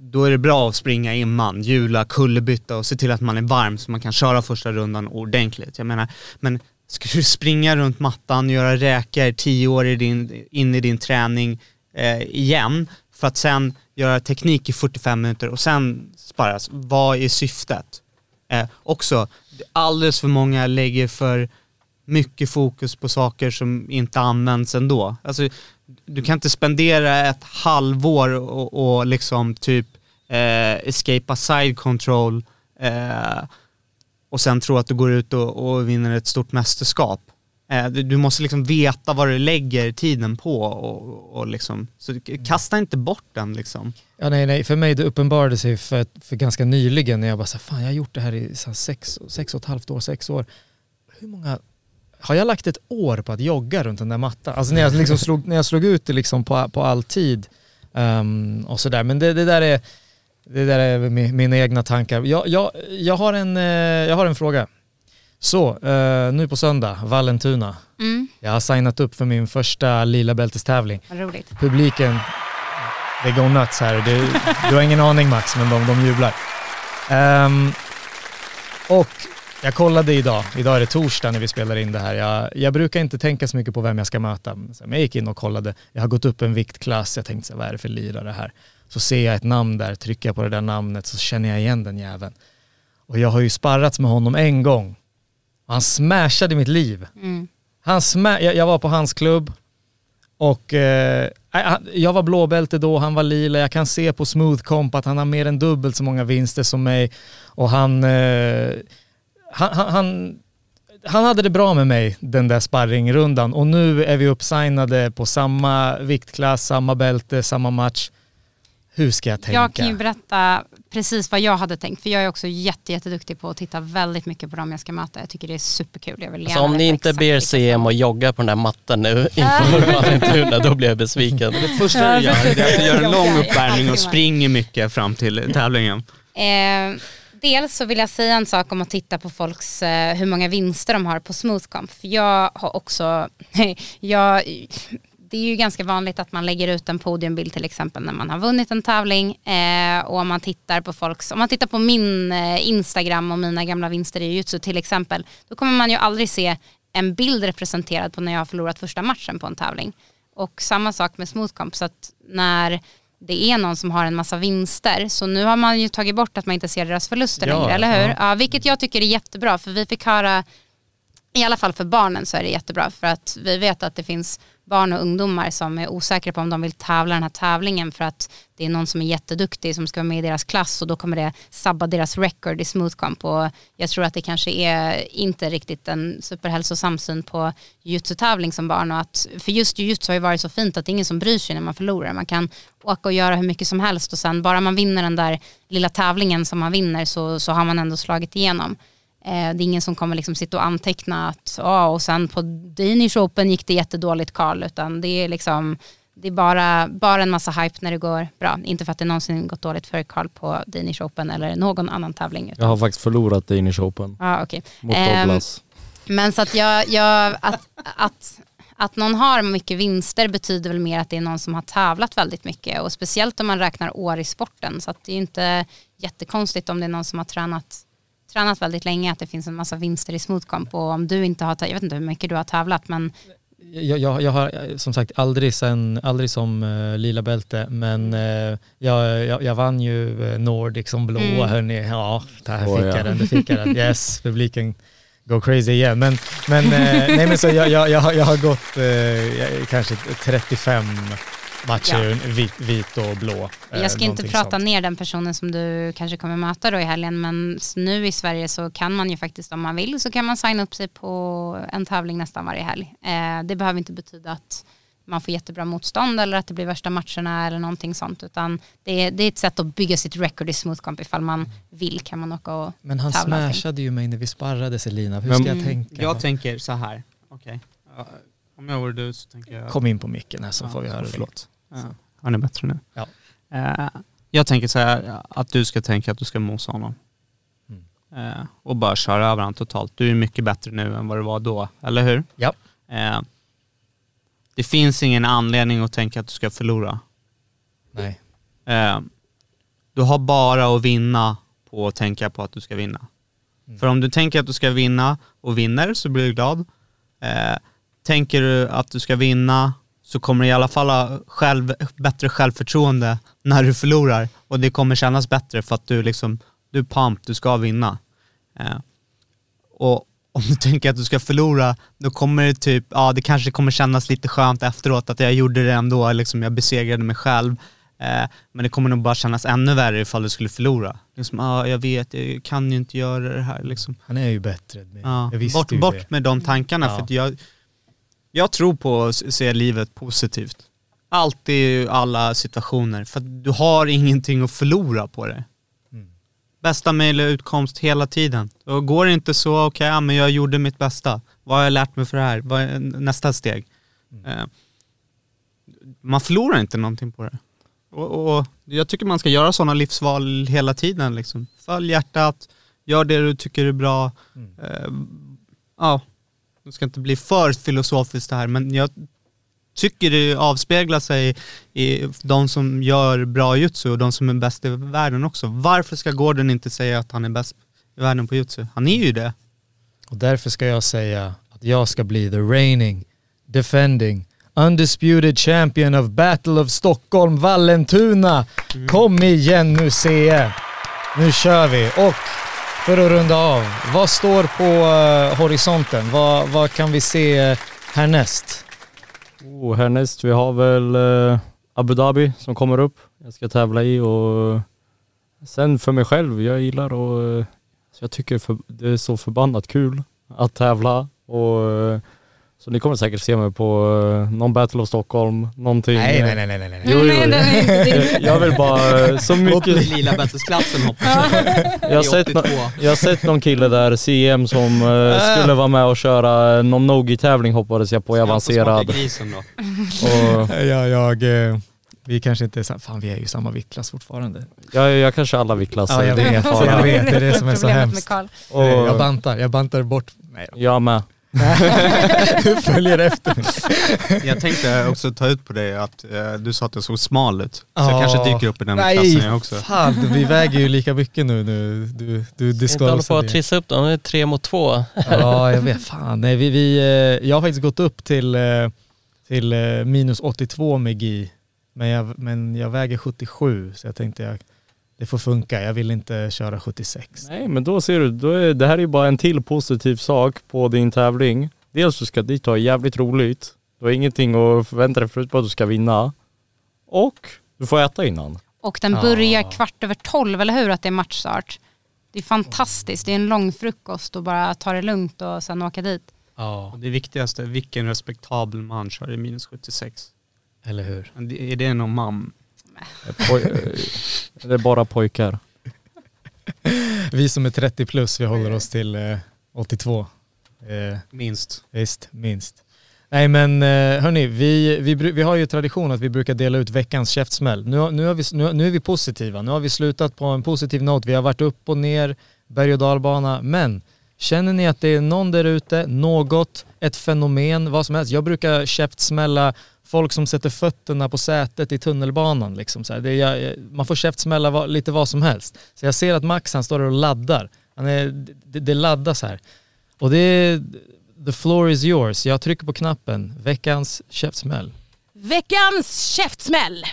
då är det bra att springa innan, hjula, kullerbytta och se till att man är varm så man kan köra första rundan ordentligt. Jag menar, men ska du springa runt mattan, göra räkor tio år i din, in i din träning eh, igen för att sen göra teknik i 45 minuter och sen sparras. Vad är syftet? Eh, också, alldeles för många lägger för mycket fokus på saker som inte används ändå. Alltså, du kan inte spendera ett halvår och, och liksom typ eh, escapa side control eh, och sen tro att du går ut och, och vinner ett stort mästerskap. Eh, du, du måste liksom veta vad du lägger tiden på och, och liksom, så kasta inte bort den liksom. Ja, nej, nej, för mig det uppenbarade sig för, för ganska nyligen när jag bara så här, fan jag har gjort det här i så här, sex, sex och ett halvt år, sex år. Hur många, har jag lagt ett år på att jogga runt den där mattan? Alltså när jag, liksom slog, när jag slog ut det liksom på, på all tid ehm, och sådär. Men det, det där är, det där är mi- mina egna tankar. Jag, jag, jag, har en, eh, jag har en fråga. Så, eh, nu på söndag, Vallentuna. Mm, Jag har signat upp för min första lila bältestävling vad roligt. publiken, det går nuts här. Du, du har ingen aning Max, men de, de jublar. Ehm, och jag kollade idag, idag är det torsdag när vi spelar in det här. Jag, jag brukar inte tänka så mycket på vem jag ska möta. Men jag gick in och kollade, jag har gått upp en viktklass, jag tänkte så här, vad är det för lirare här? Så ser jag ett namn där, trycker jag på det där namnet så känner jag igen den jäveln. Och jag har ju sparrats med honom en gång. Och han smashade mitt liv. Mm. Han smä- jag, jag var på hans klubb och eh, jag var blåbälte då, han var lila. Jag kan se på Smooth Comp att han har mer än dubbelt så många vinster som mig. Och han, eh, han, han, han, hade det bra med mig den där sparringrundan och nu är vi uppsignade på samma viktklass, samma bälte, samma match. Hur ska jag tänka? Jag kan ju berätta precis vad jag hade tänkt, för jag är också jätte, jätteduktig på att titta väldigt mycket på dem jag ska möta. Jag tycker det är superkul. Jag vill Så gärna om ni inte ber CM och jogga på den där mattan nu inför [LAUGHS] Vallentuna, då blir jag besviken. Det första du gör är att du gör en [LAUGHS] lång uppvärmning och springer mycket fram till tävlingen. Eh, dels så vill jag säga en sak om att titta på folks, eh, hur många vinster de har på Smoothcomp. För jag har också, [LAUGHS] jag, det är ju ganska vanligt att man lägger ut en podiumbild till exempel när man har vunnit en tävling. Eh, och om man tittar på folks, om man tittar på min eh, Instagram och mina gamla vinster i jujutsu till exempel, då kommer man ju aldrig se en bild representerad på när jag har förlorat första matchen på en tävling. Och samma sak med smoothcomp, så att när det är någon som har en massa vinster, så nu har man ju tagit bort att man inte ser deras förluster Ja, längre, eller hur? ja. Ja, vilket jag tycker är jättebra, för vi fick höra i alla fall för barnen så är det jättebra för att vi vet att det finns barn och ungdomar som är osäkra på om de vill tävla den här tävlingen för att det är någon som är jätteduktig som ska vara med i deras klass och då kommer det sabba deras record i smoothcomp och jag tror att det kanske är inte riktigt en superhälsosam syn på jujutsu-tävling som barn och att för just jujutsu har ju varit så fint att det är ingen som bryr sig när man förlorar. Man kan åka och göra hur mycket som helst och sen bara man vinner den där lilla tävlingen som man vinner så, så har man ändå slagit igenom. Eh, det är ingen som kommer liksom sitta och anteckna att ja, och sen på Danish Open gick det jättedåligt Karl utan det är liksom det är bara, bara en massa hype när det går bra. Inte för att det någonsin gått dåligt för Karl på Danish Open eller någon annan tävling. Utan, Jag har faktiskt förlorat Danish Open ja, okej. mot Ehm, Douglas. Men så att jag, jag att, att, att någon har mycket vinster betyder väl mer att det är någon som har tävlat väldigt mycket och speciellt om man räknar år i sporten så att det är inte jättekonstigt om det är någon som har tränat tränat väldigt länge att det finns en massa vinster i smoothcomp och om du inte har, jag vet inte hur mycket du har tävlat men Jag, jag, jag har eh, som sagt aldrig, sen, aldrig som uh, lila bälte men eh, jag, jag, jag vann ju uh, Nordic som blå Mm. hörni. Ja, där Åh, fick ja. jag den, det fick jag den. [LAUGHS] Yes, publiken go crazy igen. Men, men, eh, nej, men så jag, jag, jag, har, jag har gått eh, kanske 35 matcher vit, vit och blå. eh, jag ska inte prata sånt. ner den personen som du kanske kommer möta då i helgen men nu i Sverige så kan man ju faktiskt om man vill så kan man signa upp sig på en tävling nästan varje helg. Eh, det behöver inte betyda att man får jättebra motstånd eller att det blir värsta matcherna eller någonting sånt utan det är, det är ett sätt att bygga sitt record i smoothcomp ifall man vill kan man åka och Men han smashade ju mig när vi sparrade Selina. Hur Men- ska jag tänka? Jag tänker så här. okej. Ja, Om jag vore du så tänker jag... Kom in på micken här så Ja, får vi höra. Förlåt. Ja. Hör ni bättre nu? Ja. Eh, jag tänker så här att du ska tänka att du ska mosa honom. Mm. Eh, och bara köra över honom totalt. Du är mycket bättre nu än vad du var då, eller hur? Ja. Eh, det finns ingen anledning att tänka att du ska förlora. Nej. Du har bara att vinna på att tänka på att du ska vinna. Mm. För om du tänker att du ska vinna och vinner så blir du glad. Tänker du att du ska vinna så kommer du i alla fall ha själv, bättre självförtroende när du förlorar och det kommer kännas bättre för att du liksom, du är pumped, du ska vinna. Eh, och om du [LAUGHS] tänker att du ska förlora, då kommer det typ, ja det kanske kommer kännas lite skönt efteråt att jag gjorde det ändå, liksom jag besegrade mig själv. Eh, men det kommer nog bara kännas ännu värre ifall du skulle förlora. Liksom, ja jag vet, jag kan ju inte göra det här liksom. Han är ju bättre. Ja, Jag visste bort, ju bort det. med de tankarna Ja. för jag, jag tror på att se livet positivt. Alltid i alla situationer för du har ingenting att förlora på det. Mm. Bästa möjliga utkomst hela tiden. Och går det inte så, okej, ja, men jag gjorde mitt bästa. Vad har jag lärt mig för det här? Vad är nästa steg? Mm. Eh, man förlorar inte någonting på det. Och, och jag tycker man ska göra sådana livsval hela tiden. Liksom. Följ hjärtat, gör det du tycker är bra. Mm. Eh, ja, det ska inte bli för filosofiskt det här, men jag tycker det avspeglar sig i de som gör bra jutsu och de som är bäst i världen också. Varför ska Gordon inte säga att han är bäst i världen på jutsu? Han är ju det. Och därför ska jag säga att jag ska bli the reigning, defending, undisputed champion of Battle of Stockholm, Vallentuna. Kom igen nu CE. Nu kör vi. Och för att runda av, vad står på eh, horisonten? Vad, vad kan vi se eh, härnäst? Oh, härnäst, vi har väl eh, Abu Dhabi som kommer upp. Jag ska tävla i och sen för mig själv, jag gillar och så jag tycker för, det är så förbannat kul att tävla och så ni kommer säkert se mig på eh, någon Battle of Stockholm, någonting. nej, nej, nej, nej. Jo, jo, Nej, inte din. jag, jag vill bara eh, så mycket. lila bältesklassen hoppas jag. Jag har, sett no, jag har sett någon kille där, CM, som eh, skulle vara med och köra någon Nogi-tävling hoppades jag på i avancerad. grisen då. Och [LAUGHS] Jag, jag, vi kanske inte är sa- fan vi är ju i samma viktklass fortfarande. jag, jag kanske alla viktklasser. Ja, jag vet, jag vet, det är det som är så hemskt. Jag bantar, jag bantar bort. Nej, jag med. [LAUGHS] du följer efter. Jag tänkte också ta ut på dig att eh, du sa att jag såg smal ut. Så Ja. jag kanske dyker upp i den Nej, klassen jag också. fan vi väger ju lika mycket nu. nu. Du, du Inte hålla på att det. trissa upp dem, de är tre mot två. Ja, jag vet. Fan. Nej, vi, vi, eh, jag har faktiskt gått upp till, eh, till eh, minus 82 med GI. Men jag, men jag väger 77 så jag tänkte jag, det får funka. Jag vill inte köra 76. Nej men då ser du, då är, det här är ju bara en till positiv sak på din tävling. Dels du ska dit ha jävligt roligt. Du har ingenting att förvänta dig förutom att du ska vinna. Och du får äta innan. Och den Ja. börjar kvart över tolv, eller hur? Att det är matchstart. Det är fantastiskt. Det är en lång frukost och bara ta det lugnt och sen åka dit. Ja, Och det viktigaste, vilken respektabel man kör i minus 76? eller hur? Är det någon mam? Poj- det är bara pojkar. Vi som är 30 plus, vi håller oss till eh, 82. Eh, Minst. Visst, minst. Nej men eh, hörni, vi, vi, vi har ju tradition att vi brukar dela ut veckans käftsmäll. Nu, nu, har vi, nu, nu är vi positiva, nu har vi slutat på en positiv not. Vi har varit upp och ner, berg och dalbana. Men känner ni att det är någon där ute, något, ett fenomen, vad som helst. Jag brukar käftsmälla folk som sätter fötterna på sätet i tunnelbanan. Liksom så här. Det är, jag, man får käftsmälla vad, lite vad som helst. Så jag ser att Max han står där och laddar. Han är, det, det laddas här. Och det är, the floor is yours. Jag trycker på knappen, veckans käftsmäll. Veckans käftsmäll!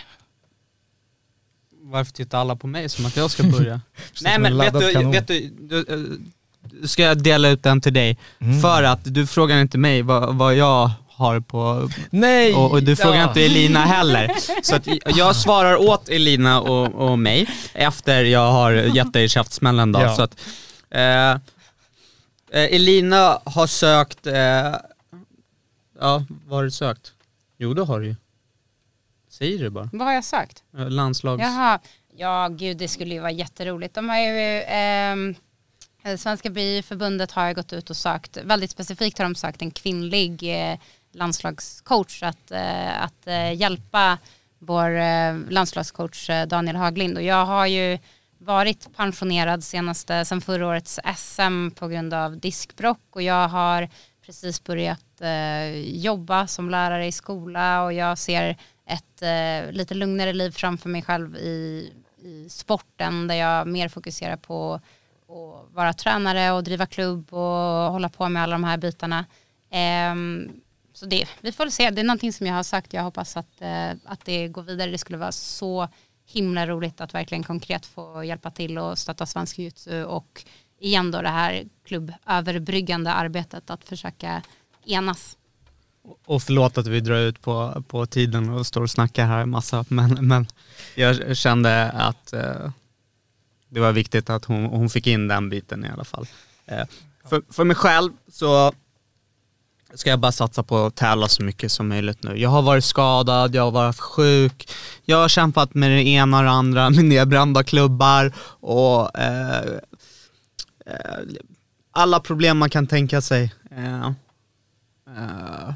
Varför tittar alla på mig som att jag ska börja? [LAUGHS] Nej men en vet du, kanon. vet du, du, eh, ska jag dela ut den till dig? Mm. För att du frågar inte mig vad, vad jag har på, Nej! och, och du frågar Ja. inte Elina heller. Så att jag svarar åt Elina och, och mig efter jag har gett dig käftsmällen då. Ja. Så att, eh, eh, Elina har sökt, eh, ja vad har du sökt? Jo det har du ju. Säg det bara. Vad har jag sagt? Eh, Landslags... Jaha, ja gud det skulle ju vara jätteroligt. De har ju, ehm, eh, Svenska BI-förbundet har ju gått ut och sökt, väldigt specifikt har de sökt en kvinnlig eh, landslagscoach att, eh, att eh, hjälpa vår eh, landslagscoach Daniel Haglind. Och jag har ju varit pensionerad senaste, sen förra årets SM på grund av diskbrock och jag har precis börjat jobba som lärare i skola och jag ser ett lite lugnare liv framför mig själv i, i sporten där jag mer fokuserar på att vara tränare och driva klubb och hålla på med alla de här bitarna. Ehm, så det, vi får väl se, det är någonting som jag har sagt, jag hoppas att, eh, att det går vidare. Det skulle vara så himla roligt att verkligen konkret få hjälpa till och stötta svensk jiu och igen då det här klubböverbryggande arbetet att försöka enas. Och förlåt att vi drar ut på, på tiden och står och snackar här en massa, men, men jag kände att eh, det var viktigt att hon, hon fick in den biten i alla fall. Eh, för, för mig själv så ska jag bara satsa på att tävla så mycket som möjligt nu. Jag har varit skadad, jag har varit sjuk, jag har kämpat med det ena och det andra, [LAUGHS] med nedbrända klubbar och eh, eh, alla problem man kan tänka sig. Eh, eh,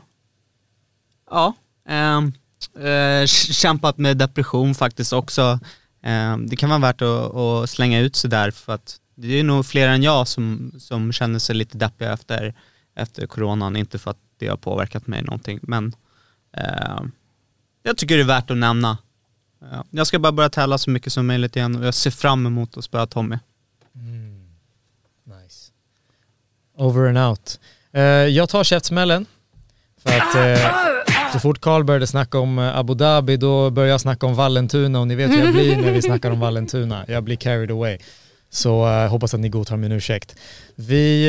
Ja, ehm, eh, kämpat med depression faktiskt också. Ehm, det kan vara värt att, att slänga ut sig där för att det är nog fler än jag som, som känner sig lite deppiga efter, efter coronan. Inte för att det har påverkat mig någonting men eh, jag tycker det är värt att nämna. Ja, jag ska bara börja tävla så mycket som möjligt igen och jag ser fram emot att spöa Tommy. Mm. Nice. Over and out. Eh, jag tar käftsmällen. För att eh, så fort Karl började snacka om eh, Abu Dhabi då började jag snacka om Vallentuna och ni vet hur jag blir när vi snackar om Vallentuna. Jag blir carried away. Så eh, hoppas att ni godtar min ursäkt. Vi,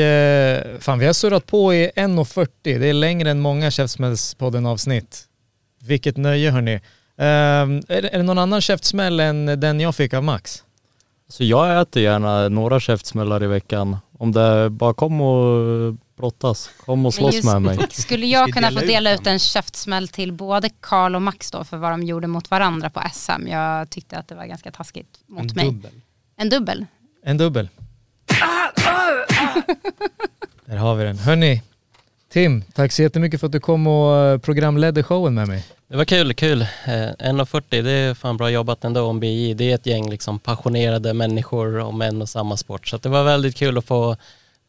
eh, fan, vi har surrat på i 1.40. Det är längre än många Käftsmällspodden avsnitt. Vilket nöje hörni. Eh, är, det- är det någon annan käftsmäll än den jag fick av Max? Så jag äter gärna några käftsmällar i veckan. Om det bara kom och brottas, kom och slåss just- med mig. [LAUGHS] Skulle jag kunna få dela ut en käftsmäll till både Karl och Max då för vad de gjorde mot varandra på SM? Jag tyckte att det var ganska taskigt mot En mig. dubbel. En dubbel? En dubbel. [LAUGHS] Där har vi den. Hörni, Tim, tack så jättemycket för att du kom och eh, programledde showen med mig. Det var kul, kul. Eh, 1.40, det är fan bra jobbat ändå om BI. Det är ett gäng liksom passionerade människor om en och samma sport. Så att det var väldigt kul att få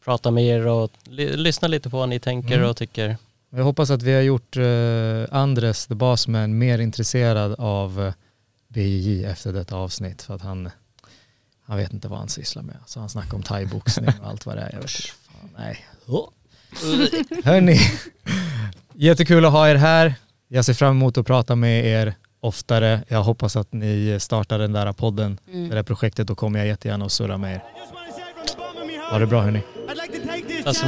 prata med er och lyssna lite på vad ni tänker Mm. och tycker. Jag hoppas att vi har gjort uh, Andres, the Bossman, mer intresserad av BJJ efter detta avsnitt. För att han, han vet inte vad han sysslar med. Så han snackar om thaiboxning och allt vad det är. Jag vet inte. Fan, nej. Hörni, jättekul att ha er här. Jag ser fram emot att prata med er oftare. Jag hoppas att ni startar den där podden, Mm. det där projektet. Då kommer jag jättegärna att surra med er. Ha det bra hörni. I'd like to take this That's